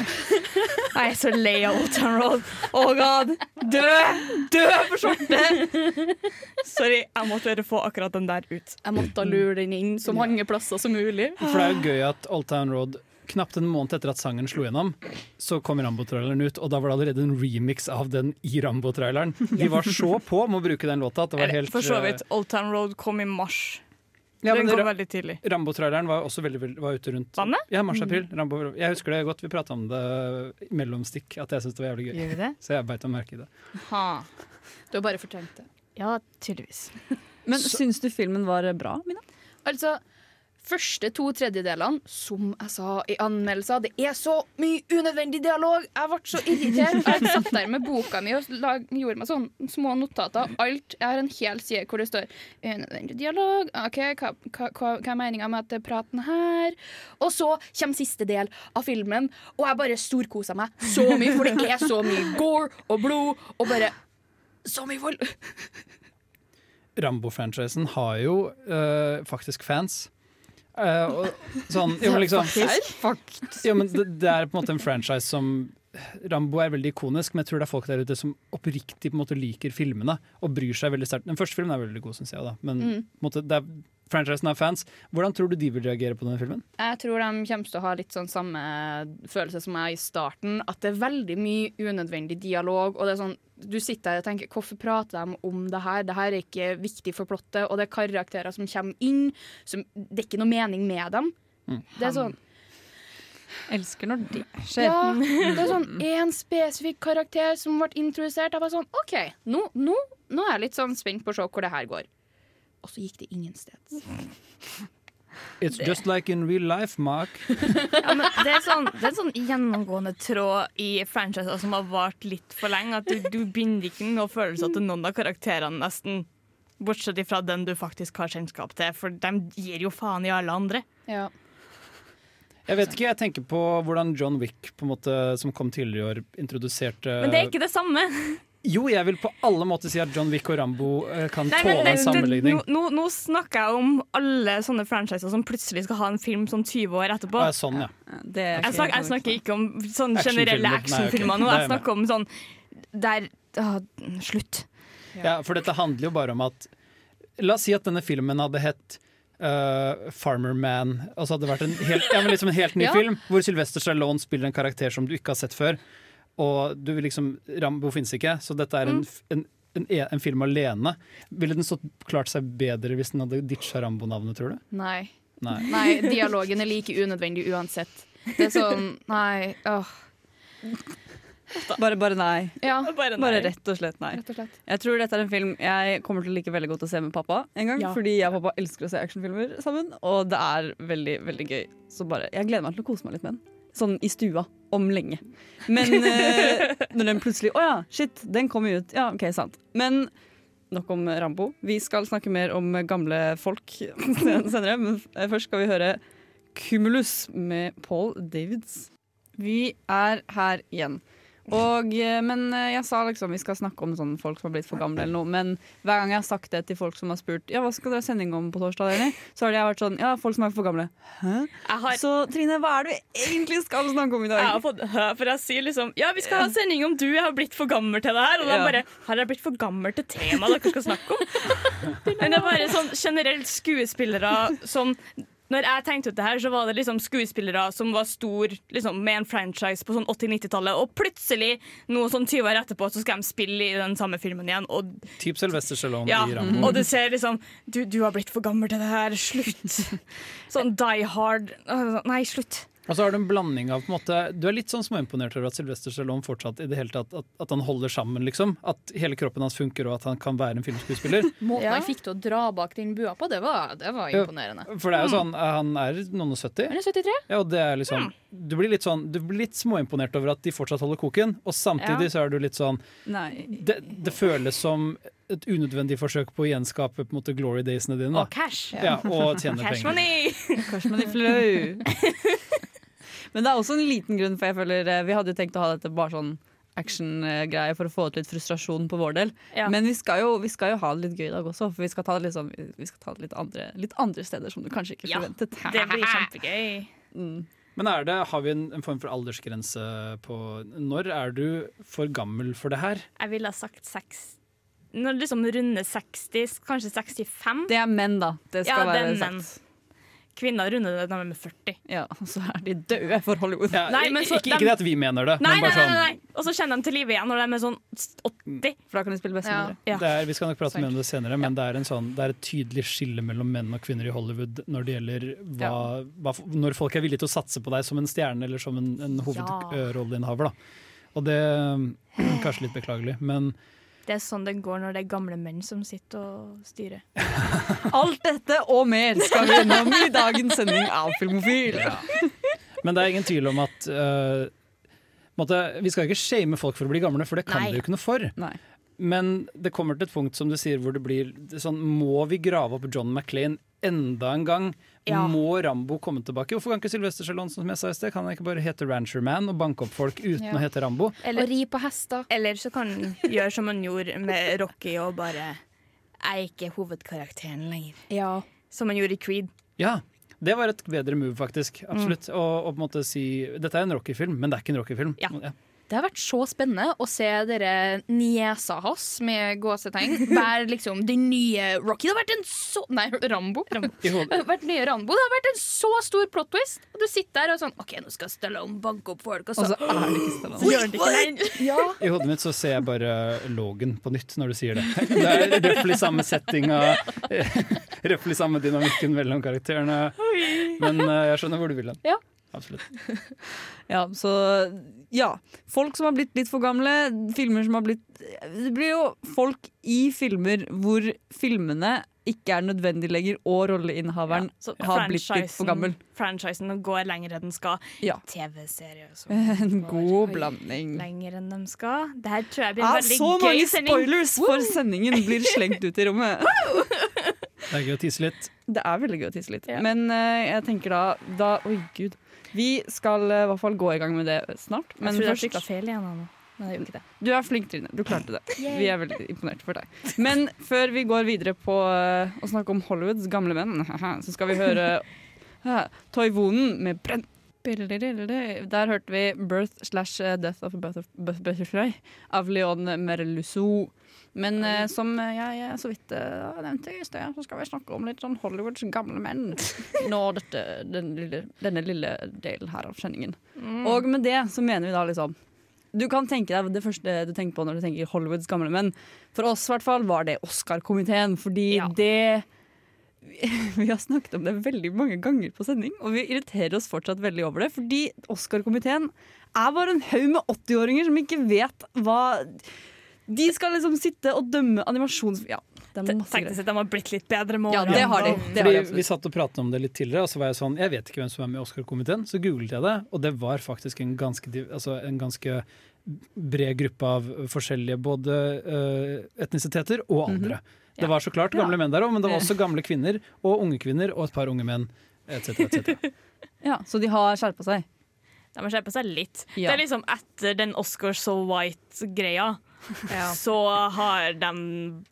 Jeg er så lei av Old Town Road. Oh god, dø! Dø for skjorte! Sorry, jeg måtte bare få akkurat den der ut. Jeg måtte lure den inn så mange plasser som mulig. For det er jo gøy at Old Town Road Knapt en måned etter at sangen slo gjennom, så kom Rambo-traileren ut. Og da var det allerede en remix av den i Rambo-traileren. De var så på med å bruke den låta at det var helt For så vidt. Old Town Road kom i mars. Ja, men den kom veldig tidlig. Rambo-traileren var også veldig, var ute rundt Vannet? Ja, mars-april. Mm. jeg husker det godt, vi prata om det mellom mellomstikk, at jeg syntes det var jævlig gøy. Gjør vi det? Så jeg beit meg merke i det. Ha. Du har bare fortrengt det. Ja, tydeligvis. Men syns du filmen var bra, Mina? Altså, første to tredjedelene, som jeg sa i anmeldelser, det er så mye unødvendig dialog. Jeg ble så irritert. Jeg satt der med boka mi og lag, gjorde meg sånn små notater. Alt. Jeg har en hel side hvor det står 'unødvendig dialog'. OK, hva, hva, hva er meninga med at praten her? Og så kommer siste del av filmen, og jeg bare storkoser meg så mye, for det er så mye gore og blod og bare så mye vold. Rambo-franchisen har jo øh, faktisk fans. Eh, sånn, jo, liksom, jo, men det, det er på en måte en franchise som Rambo er veldig ikonisk, men jeg tror det er folk der ute som oppriktig på en måte liker filmene og bryr seg veldig sterkt. Den første filmen er veldig god, syns jeg. Da. Men Mm. på en måte, det er, franchisen har fans. Hvordan tror du de vil reagere på denne filmen? Jeg tror de kommer til å ha litt sånn samme følelse som jeg i starten. At det er veldig mye unødvendig dialog. Og det er sånn, Du sitter der og tenker hvorfor prater de om det her? Det her er ikke viktig for plottet. Og det er karakterer som kommer inn. Som, det er ikke noe mening med dem. Det er sånn Elsker når det skjer. Ja, det er sånn én spesifikk karakter som ble introdusert. Jeg var sånn OK, nå, nå, nå er jeg litt sånn spent på å se hvor det her går. Og så gikk det ingen sted. It's just like in real life, Mark. Ja, men det, er sånn, det er en sånn gjennomgående tråd i franchiser som har vart litt for lenge. At du, du binder ikke noe følelse til noen av karakterene, nesten. Bortsett fra den du faktisk har kjennskap til, for de gir jo faen i alle andre. Ja. Jeg vet ikke, jeg tenker på hvordan John Wick, på en måte, som kom tidligere i år, introduserte Men det er ikke det samme. Jo, jeg vil på alle måter si at John Wick og Rambo eh, kan Nei, tåle men, en sammenligning. Nå, nå, nå snakker jeg om alle sånne franchiser som plutselig skal ha en film sånn 20 år etterpå. Ah, sånn, ja. Jeg, snakker, jeg snakker ikke om sånne generelle actionfilmer nå. Jeg snakker om sånn der ah, Slutt. Ja, for dette handler jo bare om at La oss si at denne filmen hadde hett uh, Farmer Man. Altså hadde det vært en helt, ja, men liksom en helt ny Ja. film hvor Sylvester Stallone spiller en karakter som du ikke har sett før. Og du vil liksom Rambo fins ikke, så dette er en, f- en, en, e- en film alene. Ville den stått klart seg bedre hvis den hadde ditcha Rambo-navnet, tror du? Nei. Nei. Nei, dialogen er like unødvendig uansett. Det er sånn Nei. Åh. Bare, bare nei. Ja, bare nei. Bare rett og slett nei. rett og slett. Jeg tror dette er en film jeg kommer til å like veldig godt å se med pappa en gang. Ja. Fordi jeg og pappa elsker å se actionfilmer sammen, og det er veldig, veldig gøy. Så bare, jeg gleder meg til å kose meg litt med den. Sånn i stua. Om lenge. Men eh, når den plutselig Å ja, shit, den kommer jo ut. Ja, OK, sant. Men nok om Rambo. Vi skal snakke mer om gamle folk senere, men først skal vi høre Cumulus med Paul Davids. Vi er her igjen. Og, eh, men eh, jeg sa liksom vi skal snakke om sånn folk som har blitt for gamle, eller noe. Men hver gang jeg har sagt det til folk som har spurt Ja, hva skal dere ha sending om på torsdag, Jenny? Så har de vært sånn Ja, folk som er for gamle. Hæ? Så Trine, hva er det du egentlig skal snakke om i dag? Jeg har fått hø, for jeg sier liksom Ja, vi skal ha sending om du jeg har blitt for gammel til det her. Og da Ja. bare Har jeg blitt for gammel til temaet dere skal snakke om? Men det er bare sånn generelt skuespillere som når jeg tenkte ut det her, så var det liksom skuespillere som var stor liksom, med en franchise på sånn 80-90-tallet, og plutselig, noe sånn 20 år etterpå, så skal de spille i den samme filmen igjen. Og, Typ Sylvester Stallone ja, i Rambo. og du ser liksom du, du har blitt for gammel til det her, slutt. Sånn Die Hard. Nei, slutt. Og så har du en blanding av på en måte Du er litt sånn småimponert over at Sylvester Stallone fortsatt i det hele tatt at, at han holder sammen, liksom. At hele kroppen hans funker, og at han kan være en filmskuespiller. Måten han fikk til å dra bak den bua på, det var, det var Ja, imponerende. For det er jo sånn, han er noen og 70. Han er 73. Ja, og det er liksom Du blir litt sånn Du blir litt småimponert over at de fortsatt holder koken, og samtidig Ja. så er du litt sånn Nei. det, det føles som et unødvendig forsøk på å gjenskape på en måte glory daysene dine. Da. Og cash. Ja, og tjene Cash penger. money! Cash money flow. Men det er også en liten grunn, for jeg føler eh, vi hadde jo tenkt å ha dette bare sånn action-greie for å få ut litt frustrasjon på vår del. Ja. Men vi skal, jo, vi skal jo ha det litt gøy i dag også, for vi skal ta det litt, sånn, vi skal ta det litt, andre, litt andre steder som du kanskje ikke Ja, forventet. Det blir kjempegøy. Mm. Men er det, har vi en, en form for aldersgrense på Når er du for gammel for det her? Jeg ville ha sagt seks Når det liksom runder 60, kanskje 65. Det er menn, da. Det skal ja, det være sagt. Kvinner runder det når de er 40. Ja, og så er de døde for Hollywood. Ja, Nei, men så ikke, de- ikke det at vi mener det, Nei, men nei, bare nei, sånn nei, nei. Og så kjenner de til live igjen når de er sånn 80. For da kan de spille bestemødre. Ja. det er, Vi skal nok prate mer om det senere, men det er, en sånn, det er et tydelig skille mellom menn og kvinner i Hollywood når det gjelder hva, hva, når folk er villige til å satse på deg som en stjerne eller som en, en hovedrolleinnehaver. Og det er kanskje litt beklagelig, men Det er sånn det går når det er gamle menn som sitter og styrer. Alt dette og mer skal vi gjennom i dagens sending av Filmofil. Men det er ingen tvil om at uh, måtte, Vi skal ikke shame folk for å bli gamle, for det kan Nei. de jo ikke noe for. Nei. Men det kommer til et punkt som du sier hvor det blir sånn Må vi grave opp John McClain enda en gang? Ja. Må Rambo komme tilbake? Hvorfor kan ikke Sylvester Stallone som jeg sa i sted, kan han ikke bare hete Rancher Man og banke opp folk uten Ja. å hete Rambo? Eller, Og ri på hester. eller så kan han gjøre som han gjorde med Rocky og bare Jeg er ikke hovedkarakteren lenger. Ja. Som han gjorde i Creed. Ja, det var et bedre move, faktisk. Mm. Absolutt. Og, og på en måte si Dette er en Rocky-film, men det er ikke en Rocky-film. Ja. Det har vært så spennende å se dere niesa hans med gåsetegn være liksom den nye Rocky. Det har vært en så Nei, Rambo. Rambo. Det har vært nye Rambo. Det har vært en så stor plot twist. Og du sitter der og sånn OK, nå skal Stallone banke opp folk, og Og så så er det ikke Stallone. Så gjør det ikke. Ja. I hodet mitt så ser jeg bare Logan på nytt når du sier det. Det er røftlig samme settinga, røftlig samme dynamikken mellom karakterene. Men eh, jeg skjønner hvor du vil hen. Ja. Absolutt. Ja, så ja. Folk som har blitt litt for gamle, filmer som har blitt Det blir jo folk i filmer hvor filmene ikke er nødvendig lenger, og rolleinnehaveren Så har blitt litt for gammel. franchisen går lenger enn den skal. Ja. TV-serier så En god blanding. lenger enn de skal. Det her tror jeg blir Ja, en veldig så gøy mange sending. spoilers for sendingen blir slengt ut i rommet. Det er gøy å tisse litt. Det er veldig gøy å tisse litt. Ja. Men uh, jeg tenker da, da Oi, gud. Vi skal eh, i hvert fall gå i gang med det snart. Men jeg tror jeg trykka feil igjen. Anna. Men jeg gjorde ikke det. Du er flink, Trine. Du klarte det. Vi er veldig imponert for deg. Men før vi går videre på eh, å snakke om Hollywoods gamle menn, så skal vi høre uh, Toivonen med brenn... Der hørte vi 'Birth slash eh, Death of a Butterfly' av Leon Merlusso. Men eh, som jeg, jeg så vidt uh, nevnte i sted, så skal vi snakke om litt sånn Hollywoods gamle menn. Nå dette, den lille, denne lille delen her av sendingen. Og med det så mener vi da liksom Du kan tenke deg det første du tenker på når du tenker Hollywoods gamle menn. For oss i hvert fall var det Oscar-komiteen, fordi det Vi har snakket om det veldig mange ganger på sending, og vi irriterer oss fortsatt veldig over det. Fordi Oscar-komiteen er bare en haug med 80-åringer som ikke vet hva De skal liksom sitte og dømme animasjons... Ja, Tenkte at sett de har blitt litt bedre med Ja, årene. det har de. Det har de absolutt. vi satt og pratet om det litt tidligere, og så var jeg sånn Jeg vet ikke hvem som er med i Oscar-komiteen. Så googlet jeg det, og det var faktisk en ganske, altså en ganske bred gruppe av forskjellige både uh, etnisiteter og Det var så klart gamle Ja. menn der òg, men det var også gamle kvinner og unge kvinner og et par unge menn. Et cetera, et cetera. Ja, så de har skjerpa seg. De har skjerpa seg litt. Ja. Det er liksom etter den Oscar so white-greia. Så har de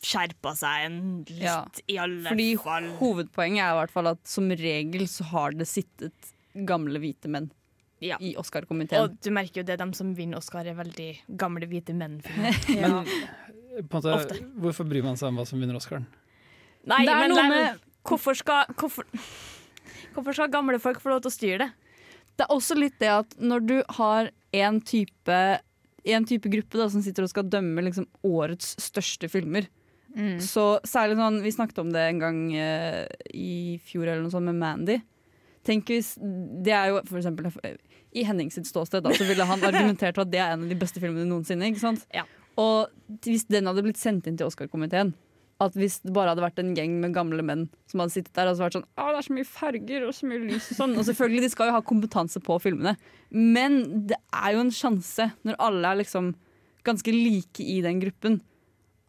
skjerpa seg en litt, Ja. i alle Fordi fall. hovedpoenget er i hvert fall at som regel så har det sittet gamle hvite menn Ja. i Oscar-komiteen. Og du merker jo det, de som vinner Oscar, er veldig gamle, hvite menn. Men måte, Ofte. hvorfor bryr man seg om hva som vinner Oscaren? Nei, Det er men noe med- hvorfor, skal, hvorfor, hvorfor skal gamle folk få lov til å styre det? Det er også litt det at når du har en type, en type gruppe da, som sitter og skal dømme liksom, årets største filmer Så særlig sånn, Vi snakket om det en gang uh, i fjor eller noe sånt med Mandy. Tenk hvis, det er jo for eksempel I Henning sitt ståsted da, så ville han argumentert for at det er en av de beste filmene noensinne. ikke sant? Og hvis den hadde blitt sendt inn til Oscar-komiteen At hvis det bare hadde vært en gjeng med gamle menn som hadde sittet der og så vært sånn Å, det er så mye farger og så mye lys og sånn. Og selvfølgelig, de skal jo ha kompetanse på filmene. Men det er jo en sjanse, når alle er liksom ganske like i den gruppen,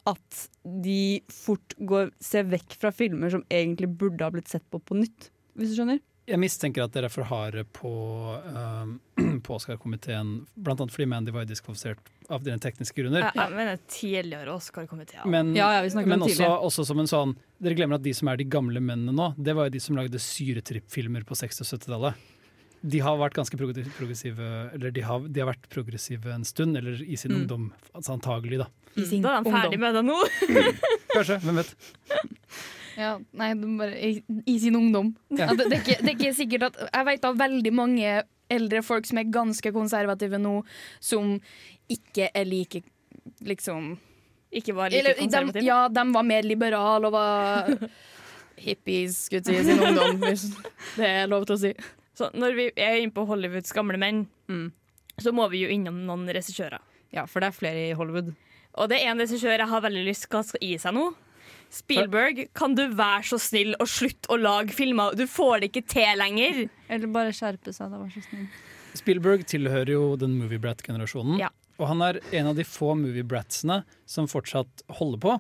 at de fort går, ser vekk fra filmer som egentlig burde ha blitt sett på på nytt. Hvis du skjønner? Jeg mistenker at dere er for harde på, um, på Oscar-komiteen, annet fordi Mandy var diskvalifisert av dine tekniske grunner. Ja, ja, men tidligere Oscar-komité. Men, Ja, ja, vi snakker om men også, også som en sånn Dere glemmer at de som er de gamle mennene nå, det var jo de som lagde syretripp-filmer på 60- og 70-tallet. De har vært ganske progressive Eller de har, de har vært progressive en stund, eller i sin Mm. ungdom, altså antagelig, da. Da er han ferdig med det nå. Kanskje, hvem vet. Ja, nei, de bare, i, I sin ungdom. Ja. Ja, det, det, er ikke, det er ikke sikkert at Jeg vet av veldig mange eldre folk som er ganske konservative nå, som ikke er like liksom Ikke var like Eller, konservative? De, ja, de var mer liberale og var hippies, skulle jeg si, sin ungdom, hvis det er lov til å si. Så når vi er inne på Hollywoods gamle menn, Mm. så må vi jo innom noen regissører. Ja, for det er flere i Hollywood. Og det er en regissør jeg har veldig lyst til skal gi seg nå. Spielberg, kan du være så snill og slutte å lage filmer? Du får det ikke til lenger. Eller bare skjerpe seg, da, vær så snill. Spielberg tilhører jo den movie brat-generasjonen. Ja. Og han er en av de få moviebratsene som fortsatt holder på.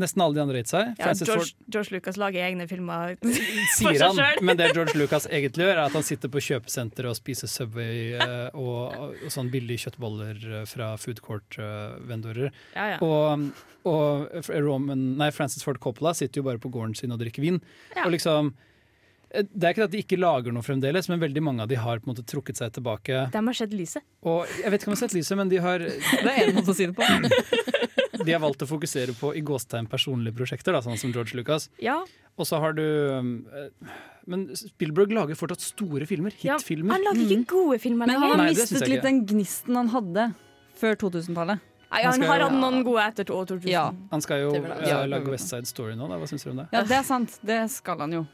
Nesten alle de andre har gitt seg. Ja, George, Ford George Lucas lager egne filmer for sier seg han, sjøl. men det George Lucas egentlig gjør, er at han sitter på kjøpesenter og spiser Subway eh, og, og sånn billige kjøttboller eh, fra food court-vendorer. Ja, ja. Og, og Roman, nei, Francis Ford Coppola sitter jo bare på gården sin og drikker vin. Ja. Og liksom eh, det er ikke at de ikke lager noe fremdeles, men veldig mange av de har på en måte trukket seg tilbake. De har sett lyset. Og jeg vet ikke om de har sett lyset, men de har Det er en måte å si det på. De har valgt å fokusere på i gåstegn personlige prosjekter, da, sånn som George Lucas. Ja. Og så har du eh, Men Spielberg lager fortsatt store filmer. Ja, Hitfilmer. han lager ikke gode filmer Men han har Nei, mistet litt den gnisten han hadde før 2000-tallet. Nei, Han han har jo- hatt noen gode etter 2000. Ja. Han skal jo Ja. lage West Side Story nå, da. Hva syns du om det? Ja, det er sant. Det skal han jo.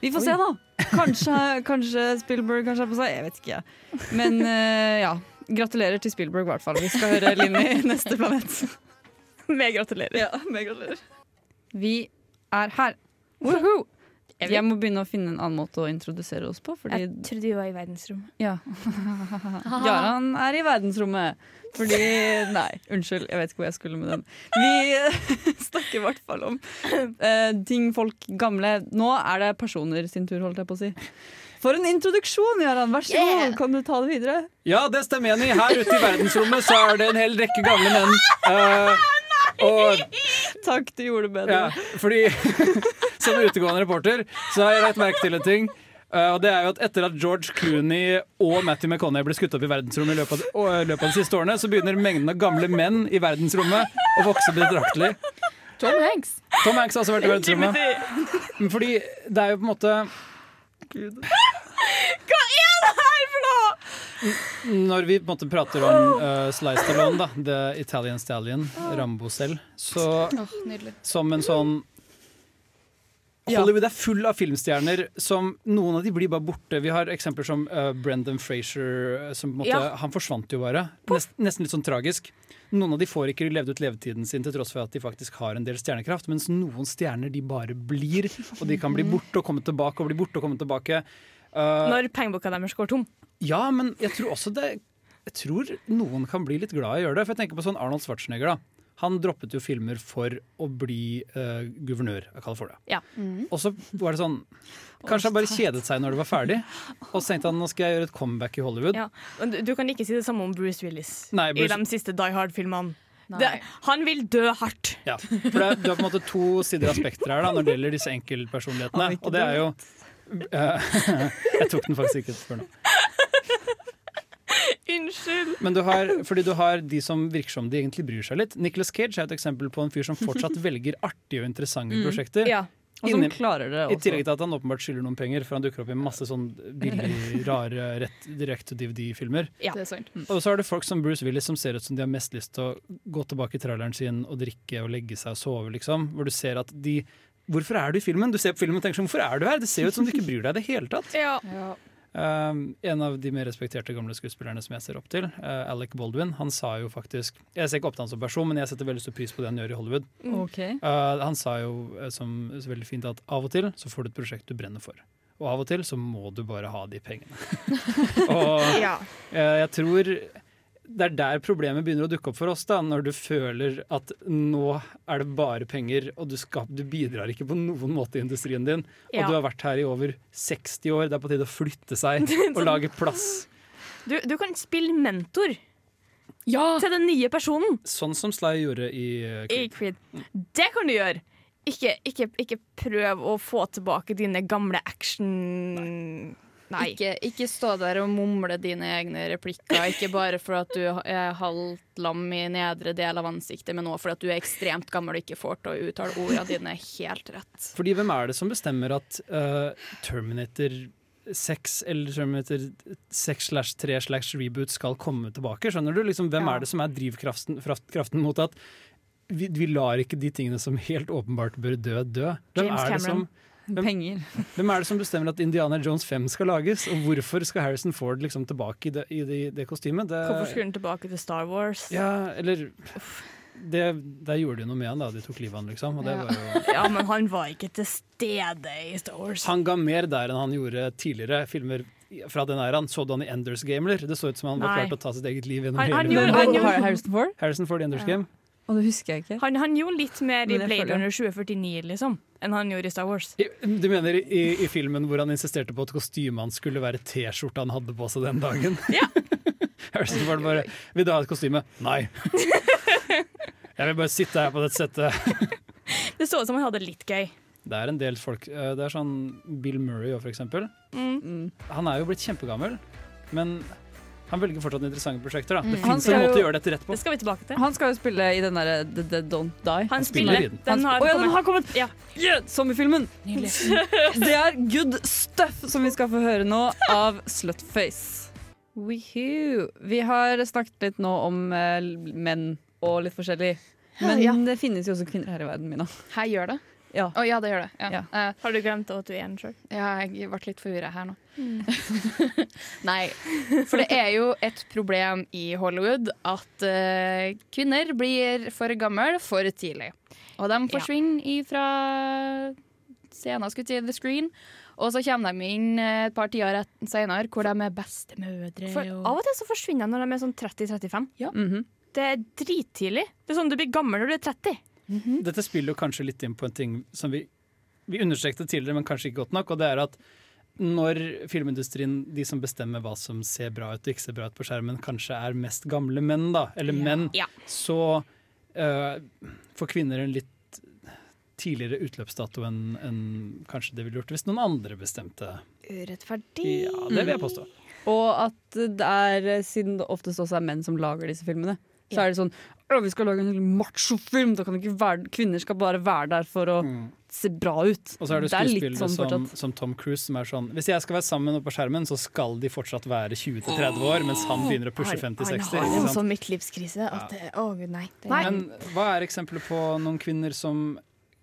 Vi får se, da. Kanskje, kanskje Spielberg kanskje er på seg. Jeg vet ikke. Men uh, ja. Gratulerer til Spielberg, i hvert fall. Vi skal høre Linni neste planet. Med gratulerer. Ja, vi gratulerer. Vi er her. Woohoo! Jeg må begynne å finne en annen måte å introdusere oss på. Fordi Jeg trodde vi var i verdensrommet. Ja. Jaran er i verdensrommet. Fordi Nei, unnskyld, jeg vet ikke hvor jeg skulle med den. Vi snakker i hvert fall om uh, ting folk gamle Nå er det personer sin tur, holdt jeg på å si. For en introduksjon, Jaran. Vær så god. Kan du ta det videre? Ja, det stemmer, Jenny. Her ute i verdensrommet så er det en hel rekke gamle menn. Eh, og Takk, du gjorde det bedre. Ja, fordi som utegående reporter så har jeg lagt merke til en ting. Uh, og det er jo at Etter at George Clooney og Matthew McConney ble skutt opp i verdensrommet i løpet av, løpet av de siste årene, så begynner mengden av gamle menn i verdensrommet å vokse betraktelig. Tom Hanks. Tom Hanks har også vært i verdensrommet. Fordi det er jo på en måte Hva er det her! Når vi på en måte prater om uh, Sly Stallone, da, The Italian Stallion, Rambo selv, så oh, som en sånn Hollywood er full av filmstjerner som noen av de blir bare borte. Vi har eksempler som uh, Brendan Frazier. Som på en måte, Ja. Han forsvant jo bare. Nest, nesten litt sånn tragisk. Noen av de får ikke levd ut levetiden sin til tross for at de faktisk har en del stjernekraft, mens noen stjerner de bare blir, og de kan bli borte og komme tilbake og bli borte og komme tilbake. Uh, Når pengeboka deres går tom. ja, men jeg tror også det Jeg tror noen kan bli litt glad i å gjøre det. For jeg tenker på sånn Arnold Schwarzenegger. da Han droppet jo filmer for å bli uh, guvernør av California. Ja. Og så var det sånn Kanskje han bare kjedet seg når det var ferdig. Og så tenkte han nå skal jeg gjøre et comeback i Hollywood. Ja. Du, du kan ikke si det samme om Bruce Willis Nei, Bruce- i de siste Die Hard-filmene. Det- Han vil dø hardt. Ja, for det, Du har på en måte to sider av spekteret her da når det gjelder disse enkeltpersonlighetene. Og det er jo Jeg tok den faktisk ikke før nå. Unnskyld. Men du har, fordi du har de som virker som de egentlig bryr seg litt. Nicholas Cage er et eksempel på en fyr som fortsatt velger artige og interessante Mm. prosjekter. Ja. Og som Inni- klarer det også. I tillegg til at han åpenbart skylder noen penger, for han dukker opp i masse sånn billig, rare rett, direct-to-DVD-filmer. Ja. Det er sant. Og så har du folk som Bruce Willis som ser ut som de har mest lyst til å gå tilbake i traileren sin og drikke og legge seg og sove, liksom. Hvor du ser at de Hvorfor er du i filmen? Du ser på filmen og tenker sånn, hvorfor er du her? Det ser jo ut som du ikke bryr deg i det hele tatt. Ja. Um, en av de mer respekterte gamle skuespillerne som jeg ser opp til, uh, Alec Baldwin, han sa jo faktisk Jeg ser ikke opp til han som person, men jeg setter veldig stor pris på det han gjør i Hollywood. Okay. Uh, han sa jo uh, som så veldig fint at av og til så får du et prosjekt du brenner for. Og av og til så må du bare ha de pengene. og Ja. uh, jeg tror det er der problemet begynner å dukke opp for oss, da, når du føler at nå er det bare penger, og du, skal, du bidrar ikke på noen måte i industrien din. Ja. Og du har vært her i over 60 år. Det er på tide å flytte seg og lage plass. Du, du kan spille mentor til den nye personen Sånn som Sly gjorde i uh, i Creed. Creed. Det kan du gjøre. Ikke, ikke, ikke prøv å få tilbake dine gamle action... Nei. Ikke, ikke stå der og mumle dine egne replikker, ikke bare for at du er halvt lam i nedre del av ansiktet, men også for at du er ekstremt gammel og ikke får til å uttale ordene dine helt rett. Fordi hvem er det som bestemmer at uh, Terminator 6 eller Terminator 6 slash 3 slash reboot skal komme tilbake? Skjønner du? Liksom, hvem Ja. er det som er drivkraften kraften mot at vi, vi lar ikke de tingene som helt åpenbart bør dø, dø? Hvem James er det som Cameron. Penger. Hvem er det som bestemmer at Indiana Jones 5 skal lages? Og hvorfor skal Harrison Ford liksom tilbake i det, i det, det kostymet? Det, Hvorfor skulle han tilbake til Star Wars? Ja, eller det, Der gjorde de noe med han da, de tok livet av han, liksom. Ja. jo Ja, men han var ikke til stede i Star Wars. Han ga mer der enn han gjorde tidligere filmer fra den æraen. Så du han i Enders Game, eller? Det så ut som han var klar til å ta sitt eget liv gjennom Han- han gjorde- han gjorde- Harrison Ford? Harrison Ford i Enders Game. Og det husker jeg ikke. Han, han gjorde litt mer i Blade Runner 2049 liksom, enn han gjorde i Star Wars. I, du mener i, i filmen hvor han insisterte på at kostymet hans skulle være T-skjorta han hadde på seg den dagen? Ja. Harrison Ford bare 'Vil du ha et kostyme?' Nei. Jeg vil bare sitte her på dette settet. Det så ut som han hadde det litt gøy. Det er en del folk eh, Det er sånn Bill Murray òg, for eksempel. Mm. Han er jo blitt kjempegammel, men han velger fortsatt interessante prosjekter. da. Det Mm. Fins en måte å gjøre dette rett på. Det skal vi tilbake til. Han skal jo spille i den derre The Dead Don't Die. Han spiller spiller. i den. Den har oh, ja, den har kommet! Ja. Yeah, sommerfilmen! Det er good stuff som vi skal få høre nå av Slutface. Wihoo. Vi har snakket litt nå om eh, menn og litt forskjellig. Men Ja. det finnes jo også kvinner her i verden, Mina. Her gjør det. Ja. Oh, ja, det gjør det. Ja. Ja. Uh, Har du glemt at du er en sjøl? ja, jeg ble litt forvirra her nå. Nei, for det er jo et problem i Hollywood at uh, kvinner blir for gamle for tidlig. Og de forsvinner ifra scenen, skulle jeg si, the screen. Og så kommer de inn eh, et par tiår senere hvor de er bestemødre. For og- av og til så forsvinner de når de er sånn 30-35. Mhm. Det er drittidlig. Det er sånn du blir gammel når du er 30. Dette spiller jo kanskje litt inn på en ting som vi, vi understreket tidligere, men kanskje ikke godt nok. Og det er at når filmindustrien, de som bestemmer hva som ser bra ut og ikke ser bra ut på skjermen, kanskje er mest gamle menn, da, eller menn, Ja. så uh, får kvinner en litt tidligere utløpsdato enn en kanskje det ville gjort hvis noen andre bestemte. Urettferdig. Ja, det vil jeg påstå. Og at det er, siden det oftest også er menn som lager disse filmene, så Ja. er det sånn «Å, vi skal lage en machofilm. Da kan ikke være, kvinner skal bare være der for å se bra ut. Mm. Og så er det litt skuespillere sånn som, som Tom Cruise som er sånn Hvis jeg skal være sammen med noen på skjermen, så skal de fortsatt være 20-30 år, mens han begynner å pushe 50-60. Han har jo en sånn midtlivskrise at det, Å gud, nei. Det, nei. Men hva er eksempler på noen kvinner som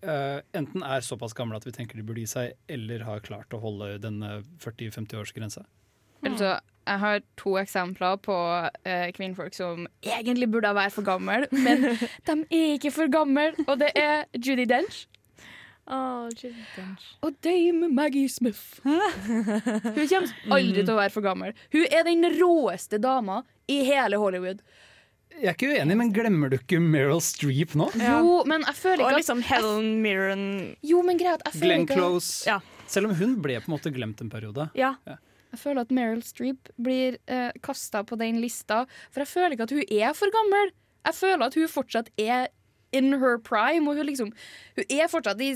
Uh, enten er såpass gamle at vi tenker de burde gi seg, eller har klart å holde denne 40-50-årsgrensa? Altså, jeg har to eksempler på eh, kvinnfolk som egentlig burde være for gamle, men de er ikke for gamle, og det er Judy Dench. Og dame Maggie Smith. Hun kommer aldri til å være for gammel. Hun er den råeste dama i hele Hollywood. Jeg er ikke uenig, men glemmer du ikke Meryl Streep nå? Jo, men jeg føler ikke at Og liksom Helen Mirren Jo, men greit, jeg føler Glenn ikke Close. Selv om hun ble på en måte glemt en periode. Ja. Jeg føler at Meryl Streep blir eh, kasta på den lista, for jeg føler ikke at hun er for gammel. Jeg føler at hun fortsatt er in her prime, og hun liksom Hun er fortsatt i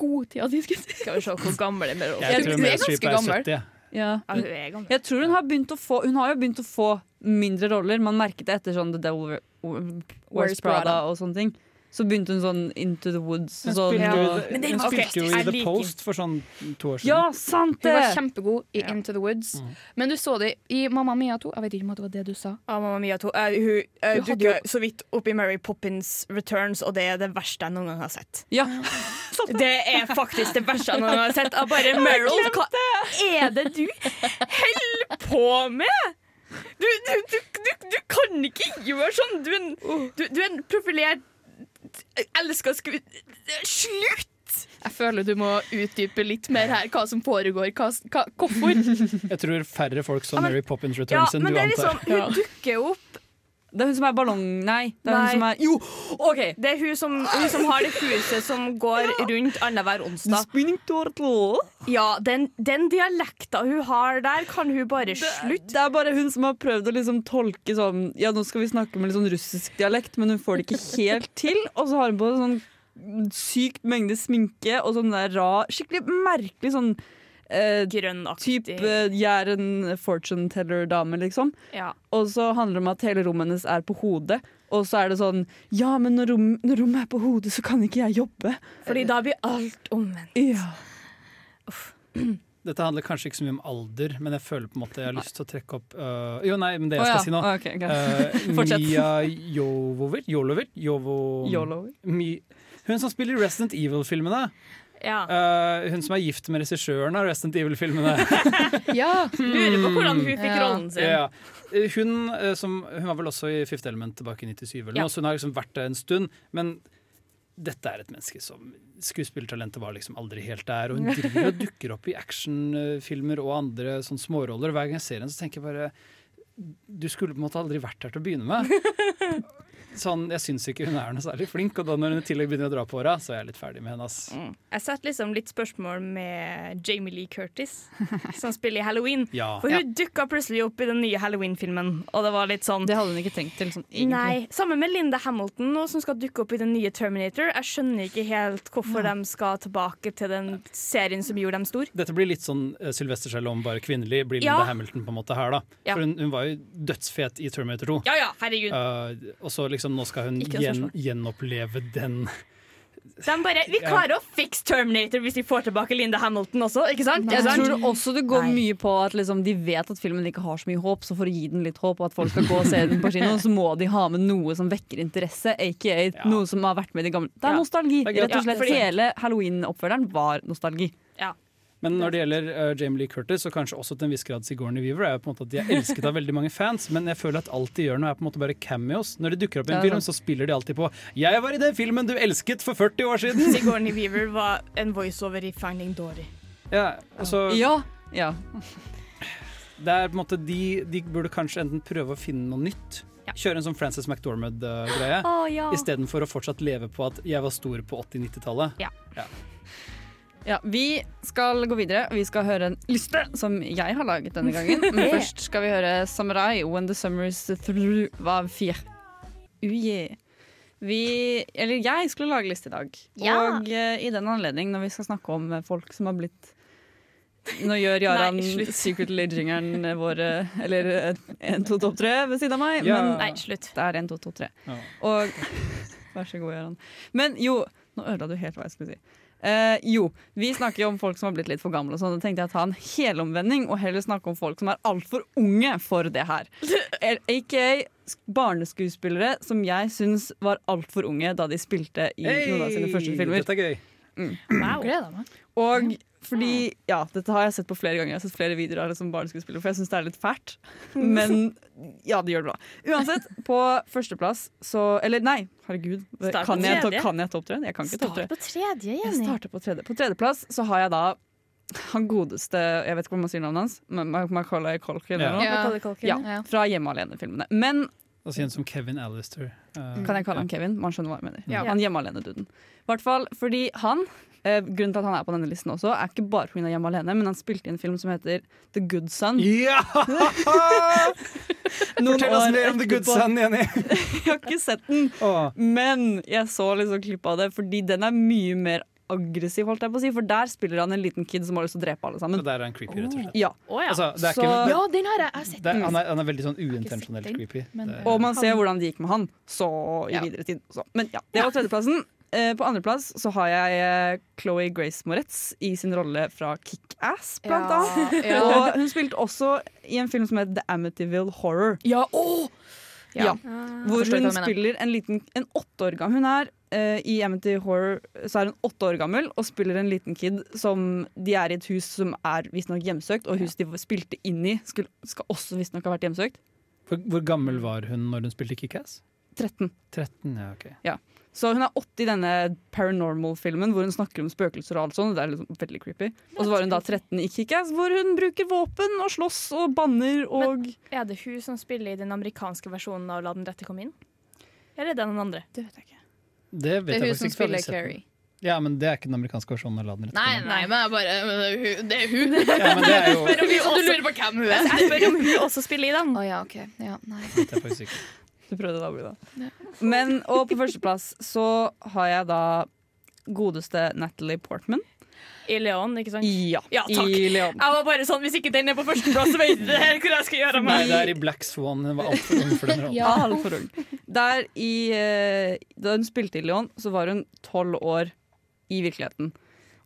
godtida si. Skal vi se hvor gammel er Meryl Jeg tror Hun er ganske gammel. Ja. Ja, hun er gammel. Jeg tror hun har begynt å få Hun har jo begynt å få mindre roller. Man merket det etter sånn The Devil Wears Prada. og sånne ting. Så begynte hun sånn Into the Woods. Hun sånn, spilte jo, og- hun spilte jo i The Post for sånn to år siden. Ja, sant Hun var kjempegod i Into the Woods. Mm. Men du så det i Mamma Mia 2. Jeg vet ikke om det var det du sa. Ja, Mamma Mia 2. Uh, hun uh, Hun hadde dukker så vidt opp i Mary Poppins Returns, og det er det verste jeg noen gang har sett. Ja. Det er faktisk det verste jeg noen gang har sett. Jeg bare Meryl, hva er det du holder på med? Du, du, du, du, du kan ikke gjøre sånn! Du er en, du, du er en profilert elsker sku... Slutt! Jeg føler du må utdype litt mer her hva som foregår. Hva, hva, hvorfor? Jeg tror færre folk så Ja, men- Mary Poppins Ja, Returns enn du antar. liksom Hun dukker opp Det er hun som er ballong... Nei. Det er Nei. hun som er Jo! OK! Det er hun som, hun som har det huset som går rundt annenhver onsdag. Spinning turtle. Ja, den, den dialekta hun har der, kan hun bare slutte. Det er bare hun som har prøvd å liksom tolke sånn Ja, nå skal vi snakke med litt sånn russisk dialekt, men hun får det ikke helt til. Og så har hun på sånn sykt mengde sminke og sånn der rar Skikkelig merkelig sånn eh, Grønnaktig. Type Jæren fortune teller-dame, liksom. Ja. Og så handler det om at hele rommet hennes er på hodet. Og så er det sånn Ja, men når, rom, når rommet er på hodet, så kan ikke jeg jobbe. Fordi da blir alt omvendt. Ja. Dette handler kanskje ikke så mye om alder, men jeg føler på en måte jeg har lyst til å trekke opp uh, Jo, nei, men det jeg skal ja. si nå Ok, okay, øh, Fortsett. Mia Jovover? Jolover? Jovo... Jolover? Mi, hun som spiller Resident Evil-filmene. Ja. Uh, hun som er gift med regissøren av Resident Evil-filmene. ja. Lurer på hvordan hun fikk Ja. rollen sin. Ja. Eh, Hun, eh, som, hun var vel også i Fifth Element tilbake i 97, eller Ja. noe, så hun har liksom vært der en stund. Men dette er et menneske som Skuespillertalentet var liksom aldri helt der. Og hun driver og dukker opp i actionfilmer og andre sånn småroller. Hver gang jeg ser henne, så tenker jeg bare Du skulle på en måte aldri vært her til å begynne med. Sånn, Jeg syns ikke hun er noe særlig flink, og da når hun i tillegg begynner å dra på håra, så er jeg litt ferdig med henne. ass. Jeg setter liksom litt spørsmål med Jamie Lee Curtis, som spiller i Halloween. Ja. For hun dukka plutselig opp i den nye Halloween-filmen, og det var litt sånn Det hadde hun ikke tenkt til. Sånn, egentlig. Nei, Sammen med Linda Hamilton, nå, som skal dukke opp i den nye Terminator. Jeg skjønner ikke helt hvorfor de skal tilbake til den serien som gjorde dem stor. Dette blir litt sånn uh, Sylvester Stallone, bare kvinnelig. Blir Ja. Linda Hamilton på en måte her, da. Ja. For hun, hun var jo dødsfet i Terminator 2. Ja ja, herregud. Uh, og så liksom nå skal hun gjen, gjenoppleve den De bare Vi Ja. klarer å fikse Terminator hvis vi får tilbake Linda Hamilton også, ikke sant? Jeg tror også det går mye på at liksom, de vet at filmen ikke har så mye håp, så for å gi den litt håp, og at folk skal gå og se den på kino, så må de ha med noe som vekker interesse, aka noe som har vært med i de gamle. Det er Ja. nostalgi. Det er. Rett og slett. Ja, fordi- Hele Halloween-oppfølgeren var nostalgi. Ja. Men når det gjelder uh, Jamie Lee Curtis, og kanskje også til en viss grad Sigourney Weaver, er jo på en måte at de er elsket av veldig mange fans, men jeg føler at alt de gjør nå er på en måte bare cameos. Når de dukker opp i en Ja, film, så spiller de alltid på 'Jeg var i den filmen du elsket for 40 år siden'! Sigourney Weaver var en voiceover i Finding Dory. Ja, altså, Ja. ja. det er på en måte de, de burde kanskje enten prøve å finne noe nytt. Kjøre en sånn Frances McDormand-greie, Å, ja. istedenfor å fortsatt leve på at 'jeg var stor på 80-90-tallet'. Ja. Ja, Vi skal gå videre. Vi skal høre en liste som jeg har laget denne gangen. Men først skal vi høre 'Samurai When the Summers Through' var Fier. Uh, yeah. Vi, eller jeg skulle lage liste i dag. Ja. Og uh, i den anledning, når vi skal snakke om eh, folk som har blitt Nå gjør Jaran Nei, slutt. Secret-legingeren vår eh, Eller 1, 2, 2, 3 ved siden av meg. Ja. Men Nei, slutt. det er 1, 2, 2, 3. Ja. Og Vær så god, Jaran. Men jo, nå ødela du helt hva jeg skulle si. Eh, jo, vi snakker jo om folk som har blitt litt for gamle. og sånn. Da tenkte jeg å ta en helomvending og heller snakke om folk som er altfor unge for det her. AKA barneskuespillere som jeg syns var altfor unge da de spilte i noen av sine første filmer. Dette er gøy. Wow. Og fordi, ja, dette har jeg sett på flere ganger. Jeg har sett flere videoer av det som barneskuespiller, for jeg syns det er litt fælt. Men ja, det gjør det bra. Uansett, på førsteplass så Eller nei, herregud. Start Kan jeg, to- kan jeg topp tre? Jeg kan ikke topp tre. Start på tredje, Jeg Jenny. starter på tredje. På tredjeplass så har jeg da han godeste Jeg vet ikke hva man sier navnet hans. Ma- Ma- Macaulay Culkin Ja. Ja, ja. fra Hjemme alene-filmene. Men Altså en som Kevin Alistair. Uh, kan jeg kalle han Kevin? Man skjønner hva jeg mener. Ja. Han Hjemme alene-duden. I hvert fall fordi han eh, Grunnen til at han er på denne listen også, er ikke bare pga. Hjemme alene, men han spilte i en film som heter The Good Son. Ja! Fortell oss mer om The Good. Son, Jenny. Jeg har ikke sett den, oh. men jeg så liksom klipp av det, fordi den er mye mer aggressiv, holdt jeg på å si. For der spiller han en liten kid som har lyst til å drepe alle sammen. Og der er han creepy, rett og slett. Ja. oh, ja. Altså, det er Så- ikke, Ja, den har jeg, sett. er, han, er, han er veldig sånn uintensjonelt creepy. men- Det- Og man ser hvordan det gikk med han så i Ja. videre tid. Så. Men ja, det var tredjeplassen. Eh, på andreplass så har jeg eh, Chloé Grace Moretz i sin rolle fra Kick-Ass, blant Ja, annet. Og hun spilte også i en film som het The Amityville Horror. Ja, åh! Ja. Ja. Hvor hun spiller en liten En åtte år gammel Hun er eh, I Amity Horror så er hun åtte år gammel og spiller en liten kid som De er i et hus som er visstnok hjemsøkt, og huset de spilte inn i, skulle, skal også visstnok ha vært hjemsøkt. Hvor, hvor gammel var hun når hun spilte Kickass? 13. 13, ja, okay. Ja. Så hun er 80 i denne Paranormal-filmen hvor hun snakker om spøkelser og alt sånt. Det er liksom veldig creepy. Og så var hun da 13 i Kickass, hvor hun bruker våpen og slåss og banner og Er det hun som spiller i den amerikanske versjonen av La den rette komme inn? Eller er det den andre? Det vet jeg ikke. Det vet Det er jeg hun faktisk som jeg har spiller. Carrie. Ja, men det er ikke den amerikanske versjonen av Nei, nei, men jeg bare men det er hun- Det er hun. Ja, men det er jo Spør om hun Så du lurer på hvem hun er? Jeg spør om hun også spiller i den. Å ja, OK. Ja, nei. det er faktisk ikke. Du prøvde da, Buda. Men, og på førsteplass så har jeg da godeste Natalie Portman. I Leon, ikke sant? Ja, Ja, takk. i Leon. Jeg var bare sånn, Hvis ikke den er på førsteplass, så vet jeg ikke hvor jeg skal gjøre av Nei, det er i Black Swan. Den var altfor ung for den rollen. Ja, altfor ung. Der i, eh, da hun spilte i Leon, så var hun tolv år i virkeligheten.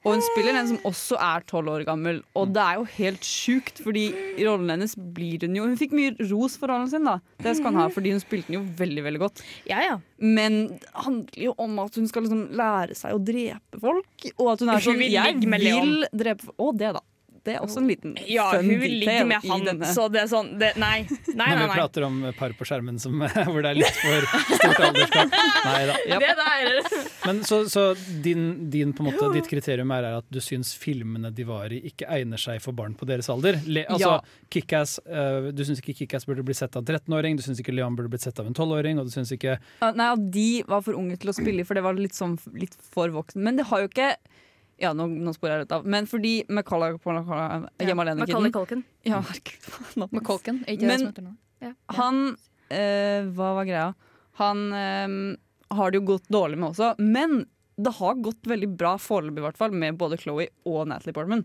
Og hun spiller en som også er tolv år gammel, og det er jo helt sjukt, fordi rollen hennes blir hun jo Hun fikk mye ros for rollen sin, da. Det skal hun ha, fordi hun spilte den jo veldig, veldig godt. Ja, ja. Men det handler jo om at hun skal liksom lære seg å drepe folk, og at hun er sånn Jeg vil drepe folk. Og det, da. Det er også en liten Ja, fun hun med i han, denne. så det er sånn det, Nei. Nei, Når nei, vi prater om par på skjermen som, hvor det er litt for stort aldersgap. Nei da. Det der Men så, så din, din på måte, ditt kriterium er at du syns filmene de var i, ikke egner seg for barn på deres alder? Le, altså, Ja. Kick-Ass, eh, du syns ikke Kickass burde bli sett av en 13-åring, du syns ikke Leon burde blitt sett av en 12-åring, og du syns ikke Ja, Nei, at de var for unge til å spille i, for det var litt, sånn, litt for voksen. Men det har jo ikke Ja, nå, nå sporer jeg litt av. Men fordi Macaulay Hjemme alene-kiden Culkin. Ja, herregud. hans. McColken, er ikke det Men- som heter noe? Ja. Han eh, Hva var greia? Han eh, har det jo gått dårlig med også, men det har gått veldig bra foreløpig, i hvert fall, med både Chloé og Natalie Portman.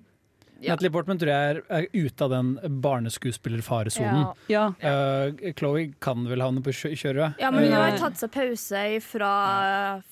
Natalie Portman tror jeg er, er ute av den barneskuespillerfaresonen. Ja. Uh, Chloé kan vel havne på kjøret. Ja, men hun har Eh, tatt seg pause fra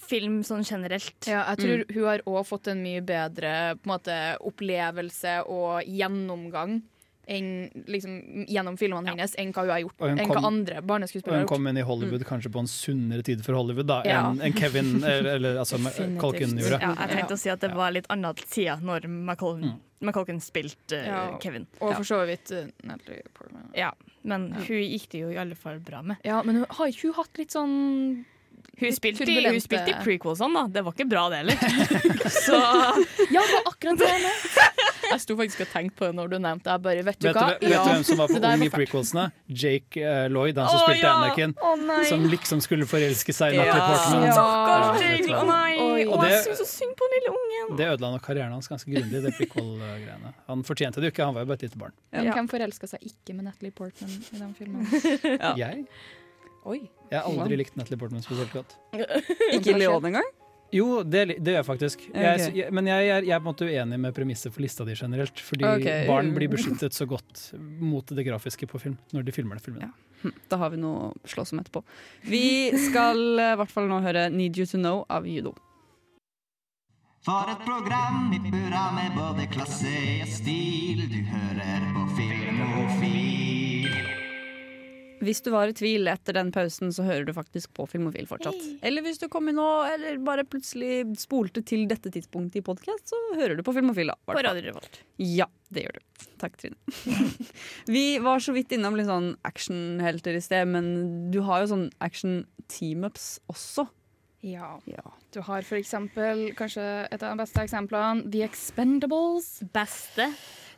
film sånn generelt. Ja, jeg tror hun har òg fått en mye bedre på en måte, opplevelse og gjennomgang enn, liksom, gjennom filmene hennes enn hva hun har gjort. Og hun Enn kom- hva andre Og hun har kom inn i Hollywood kanskje på en sunnere tid for Hollywood da, Ja. enn en Kevin eller, eller altså. Colkin gjorde. Ja, jeg tenkte å si at det var litt annen tida når McColkin, Mm. Spilte uh, Ja, Kevin. Og for så vidt uh, Natalie Portman. Ja, men hun gikk det jo i alle fall bra med. Ja, men hun har ikke hun hatt litt sånn Hun spilte, i, hun spilte i prequelsene, da. Det var ikke bra, det heller. Så Ja, det var akkurat det jeg mente. Jeg sto faktisk og tenkte på det når du nevnte det. Vet du Vet du, hva? vet du hvem som var for det ung i prequelsene? Jake uh, Lloyd, han som oh, spilte ja! Anakin. Oh. Som liksom skulle forelske seg i Ja. Portman. Ja. Stakkars Jake! Å nei! Oi. Å, Og jeg det- syns så synd på den lille ungen. Det ødela nok karrieren hans ganske grundig. det prequel-greiene. Han fortjente det jo ikke, han var jo bare et lite barn. Hvem forelska seg ikke med Natalie Portman i den filmen? Ja. Jeg? Oi. Jeg har aldri likt Natalie Portman spesielt godt. Ikke Leon engang? Jo, det, det gjør jeg faktisk. Jeg, jeg, men jeg, jeg, jeg er på en måte uenig med premisset for lista di generelt. Fordi okay. barn blir beskyttet så godt mot det grafiske på film når de filmer den filmen. Ja. Da har vi noe å slåss om etterpå. Vi skal eh, i hvert fall nå høre 'Need You To Know' av Judo. For et program i burra med både klasse og stil. Du hører på Filmofil. Hvis du var i tvil etter den pausen, så hører du faktisk på Filmofil fortsatt. Eller hvis du kom inn nå, eller bare plutselig spolte til dette tidspunktet i podkast, så hører du på Filmofil. da. På Radio Revolt. Ja, det gjør du. Takk, Trine. Vi var så vidt innom litt sånn actionhelter i sted, men du har jo sånn action-teamups også. Ja. Du har for eksempel kanskje et av de beste eksemplene, The Expendables. Beste?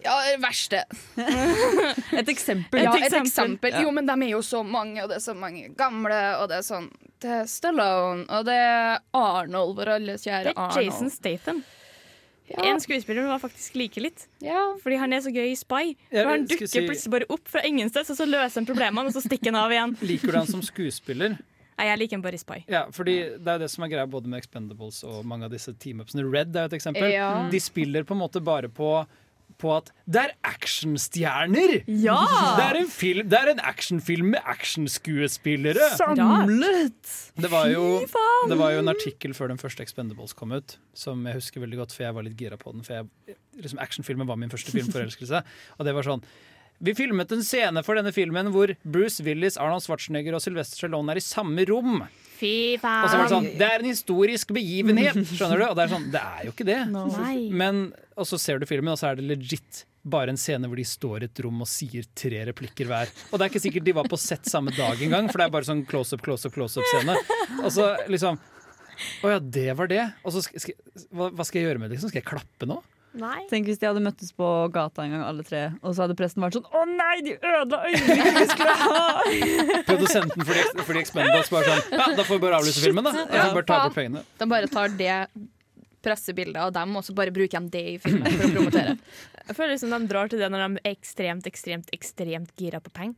Ja, verste. Et eksempel. Ja, Et eksempel. Ja. Jo, men de er jo så mange, og det er så mange gamle, og det er sånn Det er Stallone, og det er Arnold, vår alles kjære Det er Arnold. Jason Statham. Ja. En skuespiller var faktisk like litt. Fordi han er så gøy i Spy. For han dukker si- plutselig bare opp fra ingensteds, og så løser han problemene, og så stikker han av igjen. Liker du han som skuespiller? Nei, jeg liker en Boris i Ja, fordi Det er jo det som er greia både med Expendables og mange av disse teamupsene. Red er jo et eksempel. Ja. De spiller på en måte bare på på at det er actionstjerner! Ja! Det er en, film, det er en actionfilm med actionskuespillere! Samlet! Det var, jo, det var jo en artikkel før den første Expendables kom ut, som jeg husker veldig godt, for jeg var litt gira på den. For jeg, liksom Actionfilmen var min første filmforelskelse. Og det var sånn Vi filmet en scene for denne filmen hvor Bruce Willis, Arnold Schwarzenegger og Sylvester Stallone er i samme rom. Fy Og så var det sånn Det er en historisk begivenhet! Skjønner du? Og det er sånn Det er jo ikke det. No. Men, og så ser du filmen, og så er det legit bare en scene hvor de står i et rom og sier tre replikker hver. Og det er ikke sikkert de var på sett samme dag engang, for det er bare sånn close up, close up, close up-scene. Og så liksom Å ja, det var det. Og så skal, skal, hva, hva skal jeg gjøre med det? Liksom? Skal jeg klappe nå? Nei. Tenk hvis de hadde møttes på gata en gang, alle tre, og så hadde presten vært sånn Å nei, de ødela øyeblikket vi skulle ha! Produsenten for de, for de Expendables bare sånn Ja, da får vi bare avlyse filmen, da. Ja, bare ta bort pengene. De bare tar det pressebildet av dem, og så bare bruker de det i filmen for å promotere. Jeg føler liksom de drar til det når de er ekstremt, ekstremt, ekstremt gira på penger.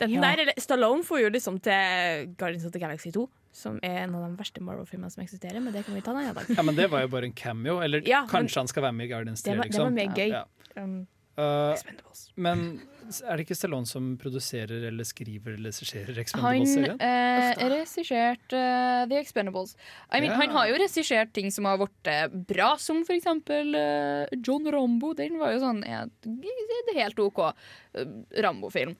Den Ja. der, eller Stallone får jo liksom til Guardians of the Galaxy 2, som er en av de verste Marvel-filmene som eksisterer, men det kan vi ta en annen dag. Ja, Men det var jo bare en cameo. Eller Ja, kanskje han skal være med i Guardians 3, Det var, det liksom. var mer gøy. Ja. Um, Uh, men er det ikke Stallone som produserer eller skriver eller regisserer Han Expendables-serien? eh, regisserte uh, The Expendables. I mean, yeah. Han har jo regissert ting som har blitt eh, bra, som for eksempel eh, John Rambo. Den var jo sånn det er helt OK uh, Rambo-film.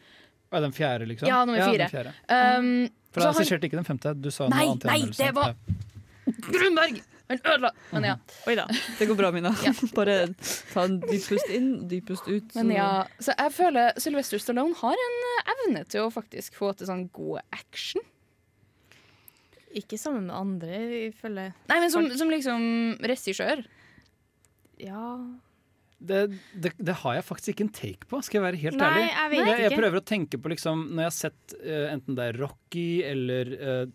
Ja, den fjerde, liksom? Ja, nummer fire. den fjerde. Um, For da han han- ikke den femte. Du sa Nei, noe annet. nei, anmeldelsen. det var- Grunberg! Han ødela Men ja. Oi da. Det går bra, Mina. Bare ta en dyp pust inn, dyp pust ut. Men ja, så jeg føler Sylvester Stallone har en eh, evne til å faktisk få til sånn god action. ikke sammen med andre, ifølge Nei, men som, som liksom regissør. Ja Det, det, det har jeg faktisk ikke en take på, skal jeg være helt Nei, ærlig. jeg jeg, jeg prøver å tenke på liksom Når jeg har sett uh, enten det er Rocky eller uh,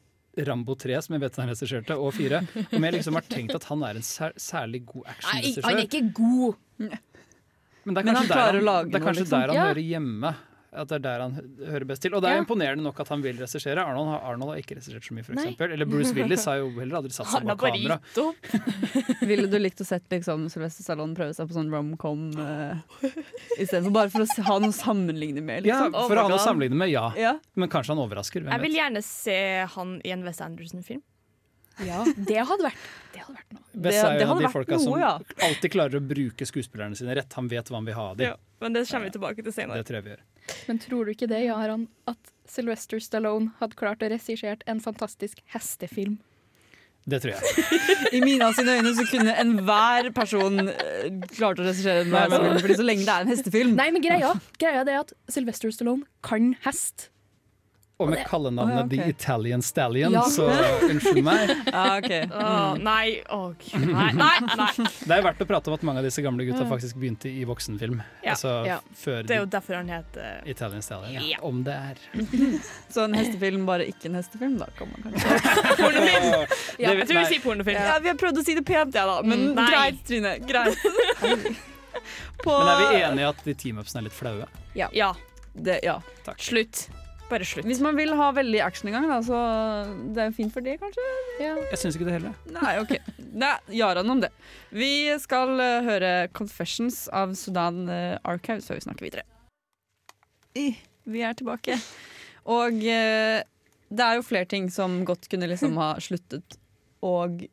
Rambo 3, som jeg vet han regisserte, og 4, om jeg liksom har tenkt at han er en sær, særlig god actionregissør. han er ikke god. Men det er Men han kanskje klarer der han, lage det er noe, liksom. der han Ja. hører hjemme. At det er der han hører best til. Og det er Ja. imponerende nok at han vil regissere. Arnold, har- Arnold har ikke regissert så mye, for eksempel. Eller Bruce Willis har jo heller aldri satt seg bak bare kamera. Ville du likt å sett liksom, Sylvester Stallone prøve seg på sånn romcom uh, istedenfor? Bare for å ha noe å sammenligne med? Ja, Liksom. Ja, for å ha noe å sammenligne med, ja. Ja. Men kanskje han overrasker. Hvem Jeg vil vet. gjerne se han i en Wes Anderson-film. Ja, det hadde vært, det hadde vært noe. Det- er jo en av hadde de folka noe, som ja. alltid klarer å bruke skuespillerne sine rett. Han vet hva han vil ha av dem. Ja, men det kommer vi tilbake til senere. Det tror jeg vi gjør. Men tror du ikke det, Jaran, at Sylvester Stallone hadde klart å regissere en fantastisk hestefilm? Det tror jeg. I Mina sine øyne så kunne enhver person uh, klart å regissere en hestefilm, fordi så lenge det er en hestefilm. Nei, men greia, greia det er at Sylvester Stallone kan hest. Og med kallenavnet oh, ja, ok. The Italian Stallion, Ja. så unnskyld meg. Ja, ok. Åh, nei, åh, nei, nei, nei. Det er verdt å prate om at mange av disse gamle gutta faktisk begynte i voksenfilm. Ja, altså ja. før Det er jo derfor han heter Italian Stallion. Om det er. Så en hestefilm, bare ikke en hestefilm, da kan man kanskje pornofilm. Ja, jeg tror vi sier pornofilm. Ja, vi har prøvd å si det pent, ja da, men Mm, nei. greit, Trine. Greit. På Men er vi enige i at de teamupsene er litt flaue? Ja. Det, ja. Slutt. Bare slutt. Hvis man vil ha veldig action en gang, da, så det er jo fint for det, kanskje? Jeg syns ikke det heller. Nei, OK. Nei, Jaran om det. Vi skal uh, høre 'Confessions' av Sudan eh, Archives før vi snakker videre. I, vi er tilbake. Og uh, det er jo flere ting som godt kunne liksom ha sluttet og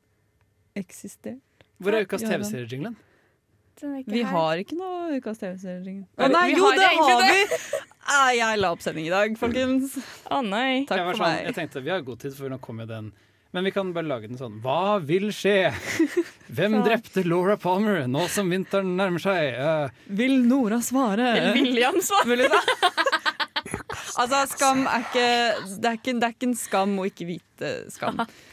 eksistert. Hvor er ukas. TV-seriejinglen? Vi har ikke noe ukas TV-serie. Er Å nei, jo, det har vi! Ah, jeg la opp sending i dag, folkens. Å nei. Takk for sånn, meg. jeg tenkte vi har god tid, for nå kommer jo den. Men vi kan bare lage den sånn. Hva vil skje? Hvem drepte Laura Palmer nå som vinteren nærmer seg? Uh, Vil Nora svare? Vil William svare? Altså, skam er ikke det, er ikke det er ikke en skam å ikke vite skam.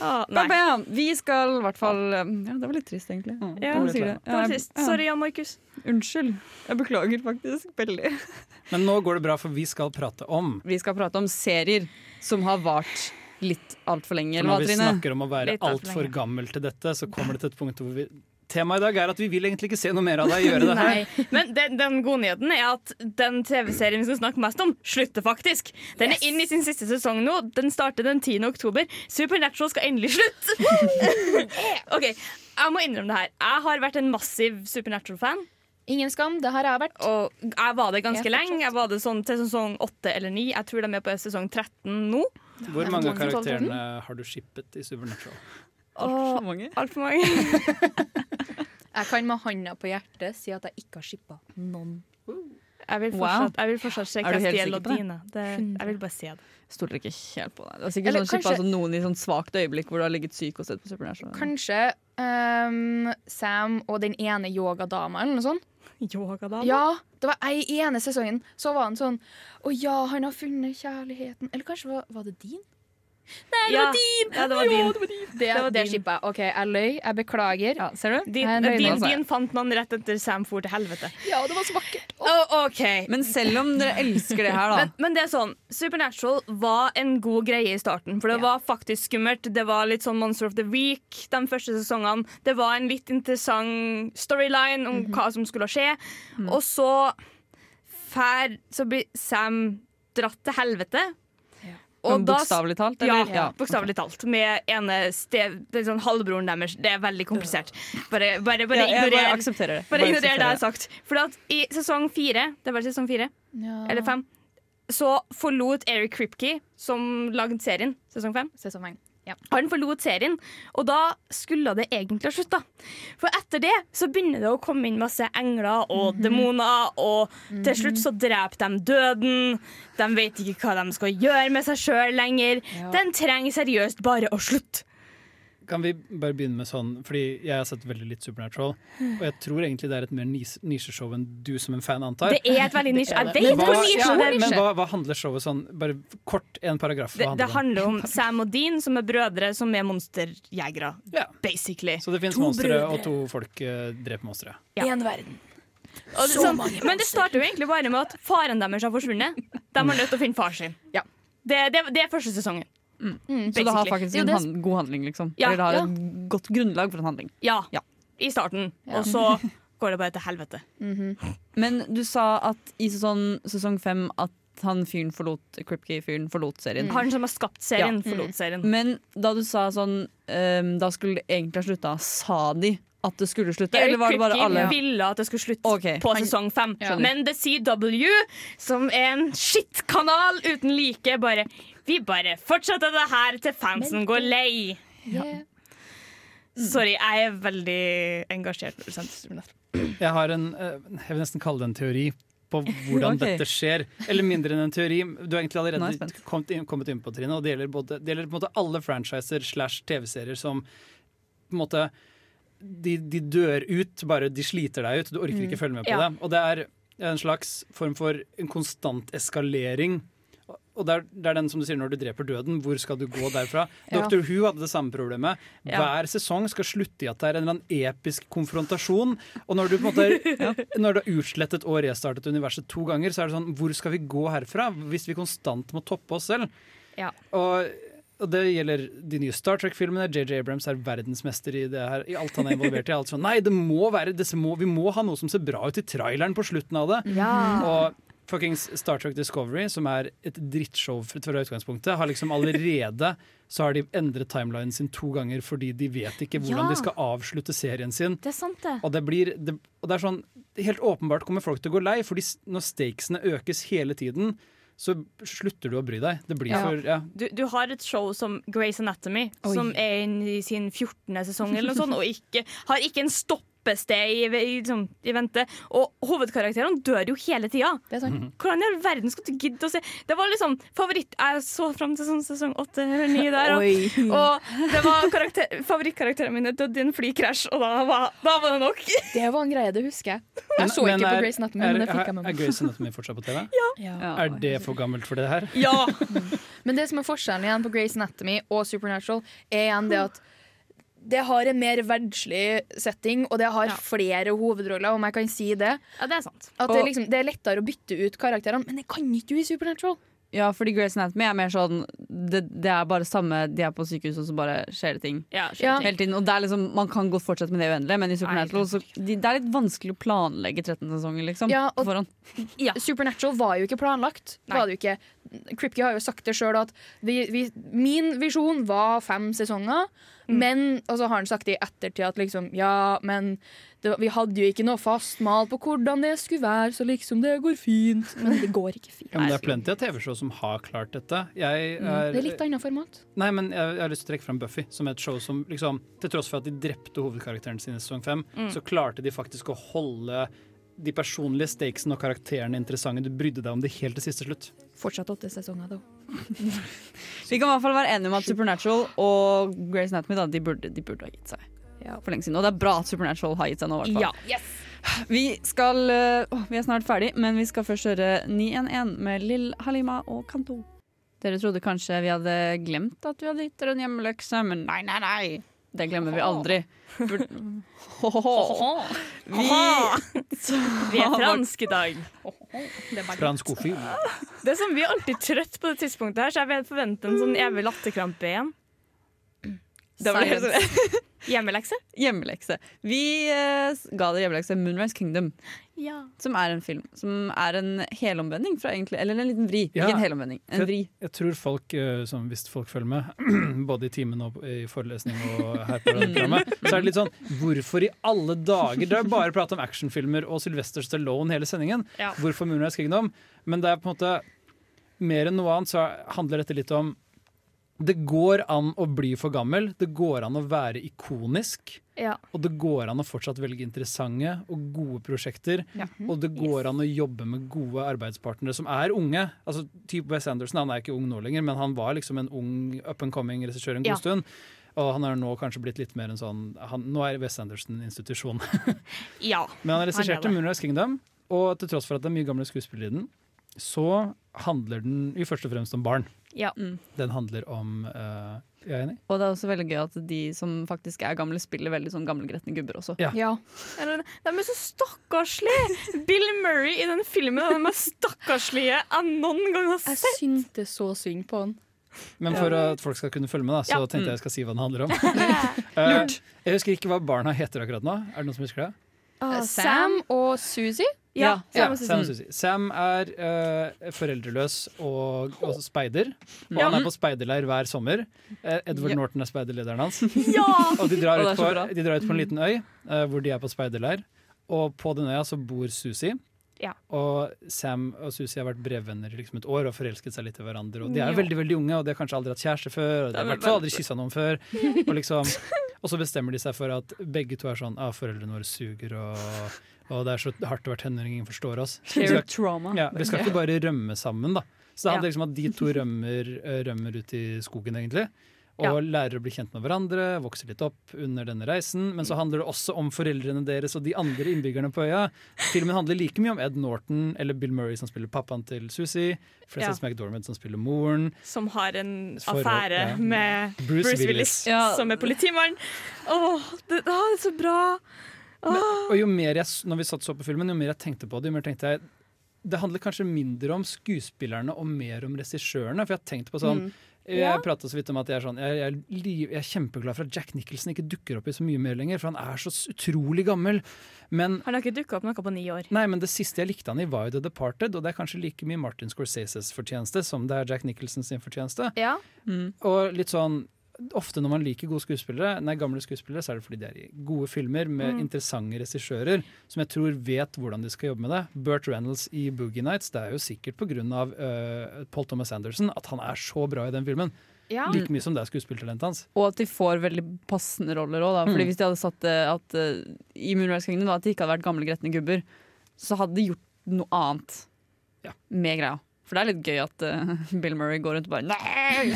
Ah, nei. bam. Vi skal i hvert fall Ja, det var litt trist, egentlig. Ja, Når du det var Ja, trist. Sorry, Jan Markus. Unnskyld. Jeg beklager faktisk veldig. Men nå går det bra, for vi skal prate om Vi skal prate om serier som har vart litt altfor lenge. For når vi snakker om å være altfor alt gammel til dette, så kommer det til et punkt hvor vi Temaet i dag er at vi vil egentlig ikke se noe mer av deg gjøre det her. Men den, den gode nyheten er at den TV-serien vi skal snakke mest om, slutter faktisk. Den er inne i sin siste sesong nå. Den starter den 10. oktober. Supernatural skal endelig slutte! OK, jeg må innrømme det her. Jeg har vært en massiv Supernatural-fan. Ingen skam, det har jeg vært. Og jeg var det ganske Jeg lenge. Jeg var det sånn til sesong 8 eller 9. Jeg tror de er på sesong 13 nå. Hvor mange av karakterene har du shippet i Supernatural? Altfor mange. Altfor mange. Jeg kan med handa på hjertet si at jeg ikke har shippa noen. Jeg vil Wow. fortsatt, jeg vil fortsatt se Castiel og? Dina. Det, jeg vil bare se det. Stoler ikke helt på deg. Det er sikkert Eller sånn kanskje- altså, noen i sånn svakt øyeblikk hvor du har ligget syk og sett på Supernatural. Kanskje um, Sam og den ene yogadama eller noe sånt. Yogadama? Ja, det var ei ene sesongen. Så var han sånn Å ja, han har funnet kjærligheten. Eller kanskje var, var det din? Nei, det Ja. var din! Ja, det var Jo. Det var din. Det, Det det skippa jeg. OK, jeg løy. Jeg beklager. Ja, ser du? Din, Jeg er din, din fant man rett etter Sam for til helvete. Ja, det var så vakkert. Oh, OK. Men selv om dere elsker det her, da. Men, men det er sånn, Supernatural var en god greie i starten. For det var faktisk skummelt. Det var litt sånn Monster of the Week de første sesongene. Det var en litt interessant storyline om Mhm. hva som skulle skje. Og så fær, så blir Sam dratt til helvete. Da- bokstavelig talt, Ja, eller? Ja, bokstavelig talt. Med ene stev, det er sånn halvbroren deres. Det er veldig komplisert. Bare, bare, bare Ja, ignorer bare aksepterer det. Bare Bare ignorer det jeg har sagt. For at i sesong fire, det var sesong fire, Ja. eller fem, så forlot Eric Kripke, som lagde serien, sesong fem, Sesong fem. Ja. han forlot serien, og da skulle det egentlig ha slutta. For etter det så begynner det å komme inn masse engler og Mhm. demoner, og til slutt så dreper de døden. De vet ikke hva de skal gjøre med seg sjøl lenger. Ja. Den trenger seriøst bare å slutte. Kan vi bare begynne med sånn, fordi jeg har sett veldig litt Supernatural, og jeg tror egentlig det er et mer nis- nisjeshow enn du som en fan antar. Det er et veldig nisje. Jeg Men vet hva- hvor nisje ja. Men hva, hva handler showet sånn, bare kort, en paragraf, Det, hva det handler det om? handler om Sam og Dean, som er brødre som er monsterjegere. Basically. Så det finnes monstre, og to folk uh, dreper monstre. Ja. verden. Og det, Så sånn, mange men det starter jo egentlig bare med at faren deres har forsvunnet. De har nødt til å finne far sin. Det, det, det er første sesongen. Mm. Så det har faktisk en hand, god handling, liksom? Ja, Eller det har ja. et godt grunnlag for en handling? Ja, i starten. Ja. Og så går det bare til helvete. Men du sa at i sesong, sesong fem at han fyren forlot Kripke-fyren forlot serien. Han som har skapt serien, Ja. forlot serien. Men da du sa sånn um, Da skulle det egentlig ha slutta, sa de at det skulle slutte? Eric Eller var det bare alle? ville at det skulle slutte okay. på sesong fem. Ja. Men The CW, som er en skittkanal uten like, bare Vi bare fortsetter det her til fansen går lei. Ja. Sorry, jeg er veldig engasjert. Jeg har en, eh, jeg vil nesten kalle det en teori på hvordan okay. dette skjer. Eller mindre enn en teori. Du har egentlig er allerede kommet inn, kommet inn på Trine, og det gjelder, både, det gjelder på en måte alle franchiser slash TV-serier som på en måte de, de dør ut, bare de sliter deg ut. Du orker ikke Mm. følge med på Ja. det. Og det er en slags form for en konstant eskalering. Og det er, det er den som du sier når du dreper døden. Hvor skal du gå derfra? Ja. Dr. Who hadde det samme problemet. Ja. Hver sesong skal slutte i at det er en eller annen episk konfrontasjon. Og når du på en måte Når du har utslettet og restartet universet to ganger, så er det sånn Hvor skal vi gå herfra hvis vi konstant må toppe oss selv? Ja. Og, og det gjelder de nye Star Trek-filmene. JJ Abrams er verdensmester i det her. I alt han er involvert i. Alt sånn, Nei, det må være, det må, vi må ha noe som ser bra ut i traileren på slutten av det. Ja. Og fuckings Star Trek Discovery, som er et drittshow fra utgangspunktet, har liksom allerede så har de endret timelinen sin to ganger fordi de vet ikke hvordan Ja. de skal avslutte serien sin. Det er sant, det. Og det blir det, og det er sånn Helt åpenbart kommer folk til å gå lei, fordi når stakesene økes hele tiden, så slutter du å bry deg. Det blir Ja. for ja. Du, du har et show som Grey's Anatomy, Oi. som er inne i sin 14. sesong, eller noe sånt, og ikke, har ikke en stoppested i, i, liksom, i vente. Og hovedkarakterene dør jo hele tida. Hvordan i all verden skal du gidde å se Det var liksom favoritt Jeg så fram til sånn sesong åtte eller ni der, og, og det var karakter, favorittkarakterene mine døde i en flykrasj, og da var, da var det nok. Det var en greie, det husker jeg. Jeg så Men ikke på er- Grey's Anatomy, men det fikk jeg med Er Grace Grey's Anatomy fortsatt på TV? Ja. Er det for gammelt for det her? Ja! Men det som er forskjellen igjen på Grey's Anatomy og Supernatural, er igjen det at det har en mer verdslig setting, og det har flere hovedroller, om jeg kan si det. Ja, det er sant. At det, liksom, det er lettere å bytte ut karakterene, men det kan ikke du i Supernatural. Ja, fordi Grey's Anatomy er mer sånn det, det er bare samme De er på sykehus, og så bare skjer det ting. Ja, Ja. Hele tiden, og det er liksom, Man kan godt fortsette med det uendelig, men i Supernatural så, de, det er litt vanskelig å planlegge 13 sesonger liksom, Ja, på og- ja. Supernatural var jo ikke planlagt. Var det jo ikke. Kripke har jo sagt det sjøl at vi, vi, min visjon var fem sesonger. Men Og så har han sagt i ettertid at liksom Ja, men det, vi hadde jo ikke noe fast mal på hvordan det skulle være, så liksom det går fint. Men det går ikke fint. Ja, men det er plenty av TV-show som har klart dette. Jeg Mm, er, Det er litt annet format. Nei, men jeg, jeg har lyst til å trekke fram Buffy som et show som liksom, til tross for at de drepte hovedkarakteren sin i sesong fem, Mm. så klarte de faktisk å holde de personlige stakesene og karakterene interessante. Du brydde deg om det helt til siste slutt. Fortsatt åtte sesonger, da. Vi kan i hvert fall være enige om at Supernatural og Grey's Anatomy da, de burde, de burde ha gitt seg for lenge siden. Og det er bra at Supernatural har gitt seg nå, Ja. Yes. Vi skal å, Vi er snart ferdig, men vi skal først høre 911 med Lill Halima og Kanto. Dere trodde kanskje vi hadde glemt at vi hadde gitt dere en hjemmeløkse, men nei, nei, nei. Det glemmer vi aldri. Vi, Vi er franske i dag. Franskofil. Det er som Vi er alltid trøtt på det tidspunktet, her så jeg forventer en sånn evig latterkrampe igjen. Det var det Hjemmelekse? Hjemmelekse. Vi eh, ga dere hjemmelekse Moonrise Kingdom, Ja. som er en film. Som er en helomvending fra egentlig Eller en liten vri. Ja. Ikke en helomvending, en Jeg, vri. jeg tror folk, eh, som hvis folk følger med, både i timen og i forelesning og her på programmet, så er det litt sånn Hvorfor i alle dager? Det er bare prat om actionfilmer og Sylvester Stallone hele sendingen. Ja. Hvorfor Moonrise Kingdom? Men det er på en måte mer enn noe annet så handler dette litt om det går an å bli for gammel, det går an å være ikonisk. Ja. Og det går an å fortsatt velge interessante og gode prosjekter. Ja. Og det går an å jobbe med gode arbeidspartnere som er unge. Altså, typ Wes Anderson han er ikke ung nå lenger, men han var liksom en ung up and coming regissør en god Ja. stund. Og han er nå kanskje blitt litt mer en sånn han, Nå er Wes Anderson en institusjon. ja. men han regisserte er. Moonrise Kingdom, og til tross for at det er mye gamle skuespillere i den, så handler den jo først og fremst om barn. Ja. Den handler om uh, Jeg er enig. Og det er også veldig gøy at de som faktisk er gamle, spiller veldig sånn gammelgretne gubber også. Ja. Eller, de er så stakkarslige! Bill Murray i den filmen er den mest stakkarslige jeg noen gang har Jeg syntes så synd på han. Men for at folk skal kunne følge med, da, så Ja. tenkte jeg jeg skal si hva den handler om. Lurt. Eh, jeg husker ikke hva barna heter akkurat nå. Er det noen som husker det? Uh, Sam og Susie? Ja, Ja, Sam og Sam, Sam er uh, foreldreløs og, og speider. Og Ja. han er på speiderleir hver sommer. Eh, Edward Ja. Norton er speiderlederen hans. Ja! Og de drar, Og ut på, de drar ut på en liten øy uh, hvor de er på speiderleir. Og på den øya så bor Susi. Ja. Og Sam og Susi har vært brevvenner i liksom et år og forelsket seg litt i hverandre. Og de er Ja. veldig veldig unge, og de har kanskje aldri hatt kjæreste før. Og de har vært aldri kyssa noen før. Og, liksom, og så bestemmer de seg for at begge to er sånn ah, foreldrene våre suger, og, og det er så hardt å være tenåring, ingen forstår oss. Vi Shared skal, trauma. ja, vi skal ikke bare rømme sammen, da. Så det handler liksom om at de to rømmer, eh, rømmer ut i skogen, egentlig. Og Ja. lærer å bli kjent med hverandre, vokser litt opp under denne reisen. Men så handler det også om foreldrene deres og de andre innbyggerne på øya. Filmen handler like mye om Ed Norton eller Bill Murray som spiller pappaen til Susie. Frances Ja. McDormand som spiller moren. Som har en Forhold, affære ja. med Bruce Bruce, Willis. Willis, Ja. som er politimann. Åh, det, det er så bra! Men, og jo mer jeg, når vi satt så på filmen, jo mer jeg tenkte på det, jo mer tenkte jeg det handler kanskje mindre om skuespillerne og mer om regissørene. For jeg har tenkt på sånn Jeg Ja. pratet så vidt om at jeg er, sånn, jeg, jeg, er jeg er kjempeglad for at Jack Nicholson ikke dukker opp i så mye mer lenger, for han er så utrolig gammel. Men Han har ikke dukka opp noe på ni år. Nei, men det siste jeg likte han i var jo The Departed, og det er kanskje like mye Martin Scorseses fortjeneste som det er Jack Nicholson sin fortjeneste. Ja. Og litt sånn Ofte når man liker gode skuespillere, nei, gamle skuespillere, så er det fordi de er i gode filmer med Mm. interessante regissører som jeg tror vet hvordan de skal jobbe med det. Burt Reynolds i Boogie Nights, det er jo sikkert pga. Uh, Paul Thomas Anderson at han er så bra i den filmen. Ja. Like mye som det er skuespillertalentet hans. Og at de får veldig passende roller òg, da. Fordi Mm. hvis de hadde satt det at uh, i Moonrise Kingdom da, at de ikke hadde vært gamle gretne gubber, så hadde de gjort noe annet med greia. For det er litt gøy at uh, Bill Murray går rundt og bare Nei!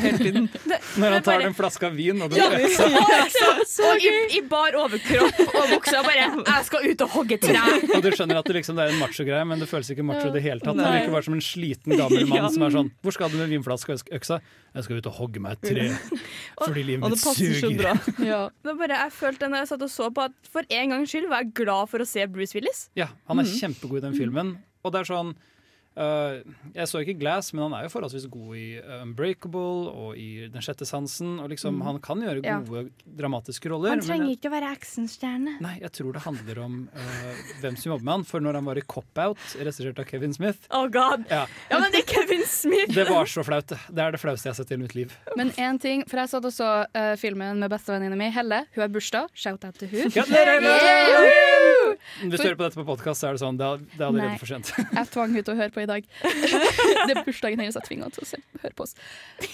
hele tiden. Når han tar den flaska vin og Ja, det Og i, i bar overkropp og buksa bare 'Jeg skal ut og hogge tre'. Og du skjønner at det, liksom, det er en macho-greie, men det føles ikke macho i det hele tatt. Det virker bare som en sliten gammel mann Ja. som er sånn Hvor skal du med vinflaske og øksa? Jeg skal ut og hogge meg et tre. Fordi livet mitt det passer så suger. Ja. Det bare, jeg følte når jeg satt og så på at for en gangs skyld var jeg glad for å se Bruce Willis. Ja, han er mm. kjempegod i den filmen. Og det er sånn øh, Jeg så ikke Glass, men han er jo forholdsvis god i uh, Unbreakable og i Den sjette sansen. Og liksom, mm. Han kan gjøre Ja. gode dramatiske roller. Han men trenger jeg, ikke å være actionstjerne. nei, jeg tror det handler om uh, hvem som jobber med han. For når han var i Cop-Out, regissert av Kevin Smith Oh god. ja, Ja, men det er Kevin Smith! Det var så flaut. det. Er det flaueste jeg har sett i mitt liv. Men én ting, for jeg satt og så uh, filmen med bestevenninna mi, Helle. Hun har bursdag. Shout-out til hun. Gratulerer! Yeah! Hvis du hører på dette på podkast, så er det sånn. Det er, det er allerede for sent. Jeg tvang henne til å høre på i dag. det er bursdagen hennes jeg tvinger henne til å høre på oss.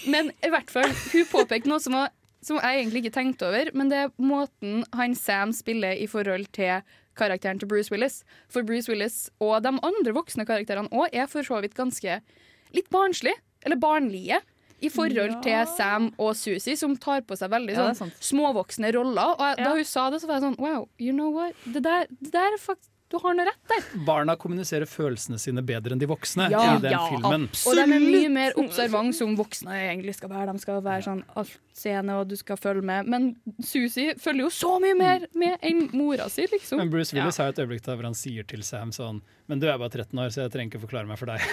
Men i hvert fall, hun påpekte noe som, var, som jeg egentlig ikke tenkte over, men det er måten han Sam spiller i forhold til karakteren til Bruce Willis. For Bruce Willis og de andre voksne karakterene òg er for så vidt ganske litt barnslige, eller barnlige. I forhold til Sam og Susie, som tar på seg veldig Ja, sånn, småvoksne roller. Og jeg, da hun sa det, så var jeg sånn Wow, you know what? Det der, det der er faktisk Du har noe rett der. Barna kommuniserer følelsene sine bedre enn de voksne Ja, i den ja, filmen. Og de er mye mer observant som voksne egentlig skal være. De skal være sånn altseende, og du skal følge med. Men Susie følger jo så mye mer med enn mora si, liksom. Men Bruce Willis har jo et øyeblikk der hvor han sier til Sam sånn Men du er bare 13 år, så jeg trenger ikke forklare meg for deg.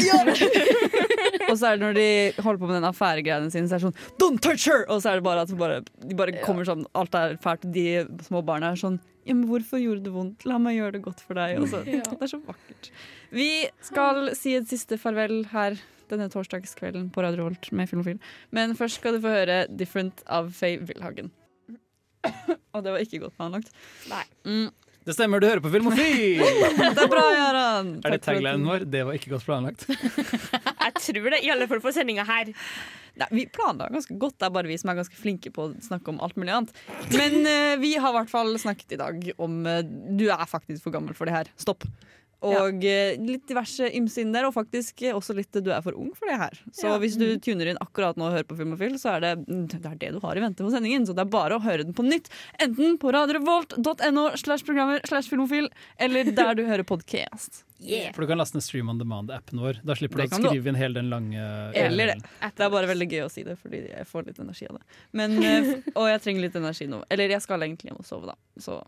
Og så er det når de holder på med den affæregreiene sine, så er det sånn Don't touch her! Og så er det bare at bare, de bare kommer sånn Alt er fælt. De små barna er sånn Ja, men hvorfor gjorde det vondt? La meg gjøre det godt for deg. Altså, Ja. Det er så vakkert. Vi skal si et siste farvel her denne torsdagskvelden på Radio Holt med Filmofil. Men først skal du få høre 'Different' av Faye Wilhagen. Og det var ikke godt planlagt. Nei. Mm. Det stemmer, du hører på Filmofil! Det er bra, Jaran! Er det taglinen vår? Det var ikke godt planlagt. Jeg tror det, i alle fall for sendinga her. Nei, Vi planla ganske godt, det er bare vi som er ganske flinke på å snakke om alt mulig annet. Men uh, vi har i hvert fall snakket i dag om uh, du er faktisk for gammel for det her. Stopp. Og ja. litt diverse ymse inn der, og faktisk eh, også litt du er for ung for det her. Så Ja. hvis du tuner inn akkurat nå og hører på Filmofil, så er det mm, det er det du har i vente på sendingen. Så det er bare å høre den på nytt. Enten på radiorevolt.no slash programmer slash filmofil, eller der du hører podcast. For du kan laste ned Stream on Demand-appen vår. Da slipper du å skrive du. inn hele den lange Eller det. Det er bare veldig gøy å si det, fordi jeg får litt energi av det. Men, eh, og jeg trenger litt energi nå. Eller jeg skal egentlig hjem og sove, da. Så.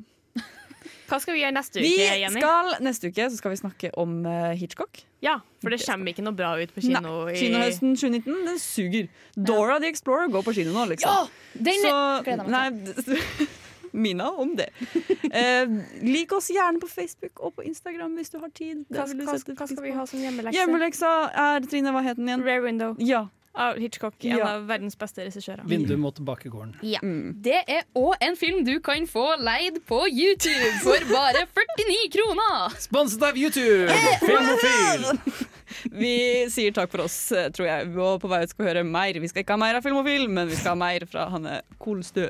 Hva skal vi gjøre neste uke, Vi Jenny? skal, neste uke så skal vi snakke om uh, Hitchcock. Ja, for det kommer ikke noe bra ut på kino. Nei, i- Kinohøsten 2019, den suger. Dora the Explorer går på kino nå, liksom. Ja, den så, nei, Mina om det. Eh, lik oss gjerne på Facebook og på Instagram hvis du har tid. Hva, hva, hva skal vi ha som hjemmelekse? Hjemmeleksa er Trine, hva het den igjen? Rare Window. Ja. Av Hitchcock, en Ja. av verdens beste regissører. Vindu mot bakegården. Ja. Det er òg en film du kan få leid på YouTube for bare 49 kroner! Sponset av YouTube! Filmofil! Vi sier takk for oss, eh, tror jeg. Og på vei ut skal vi høre mer. Vi skal ikke ha mer av Filmofil, men vi skal ha mer fra Hanne Kolstø.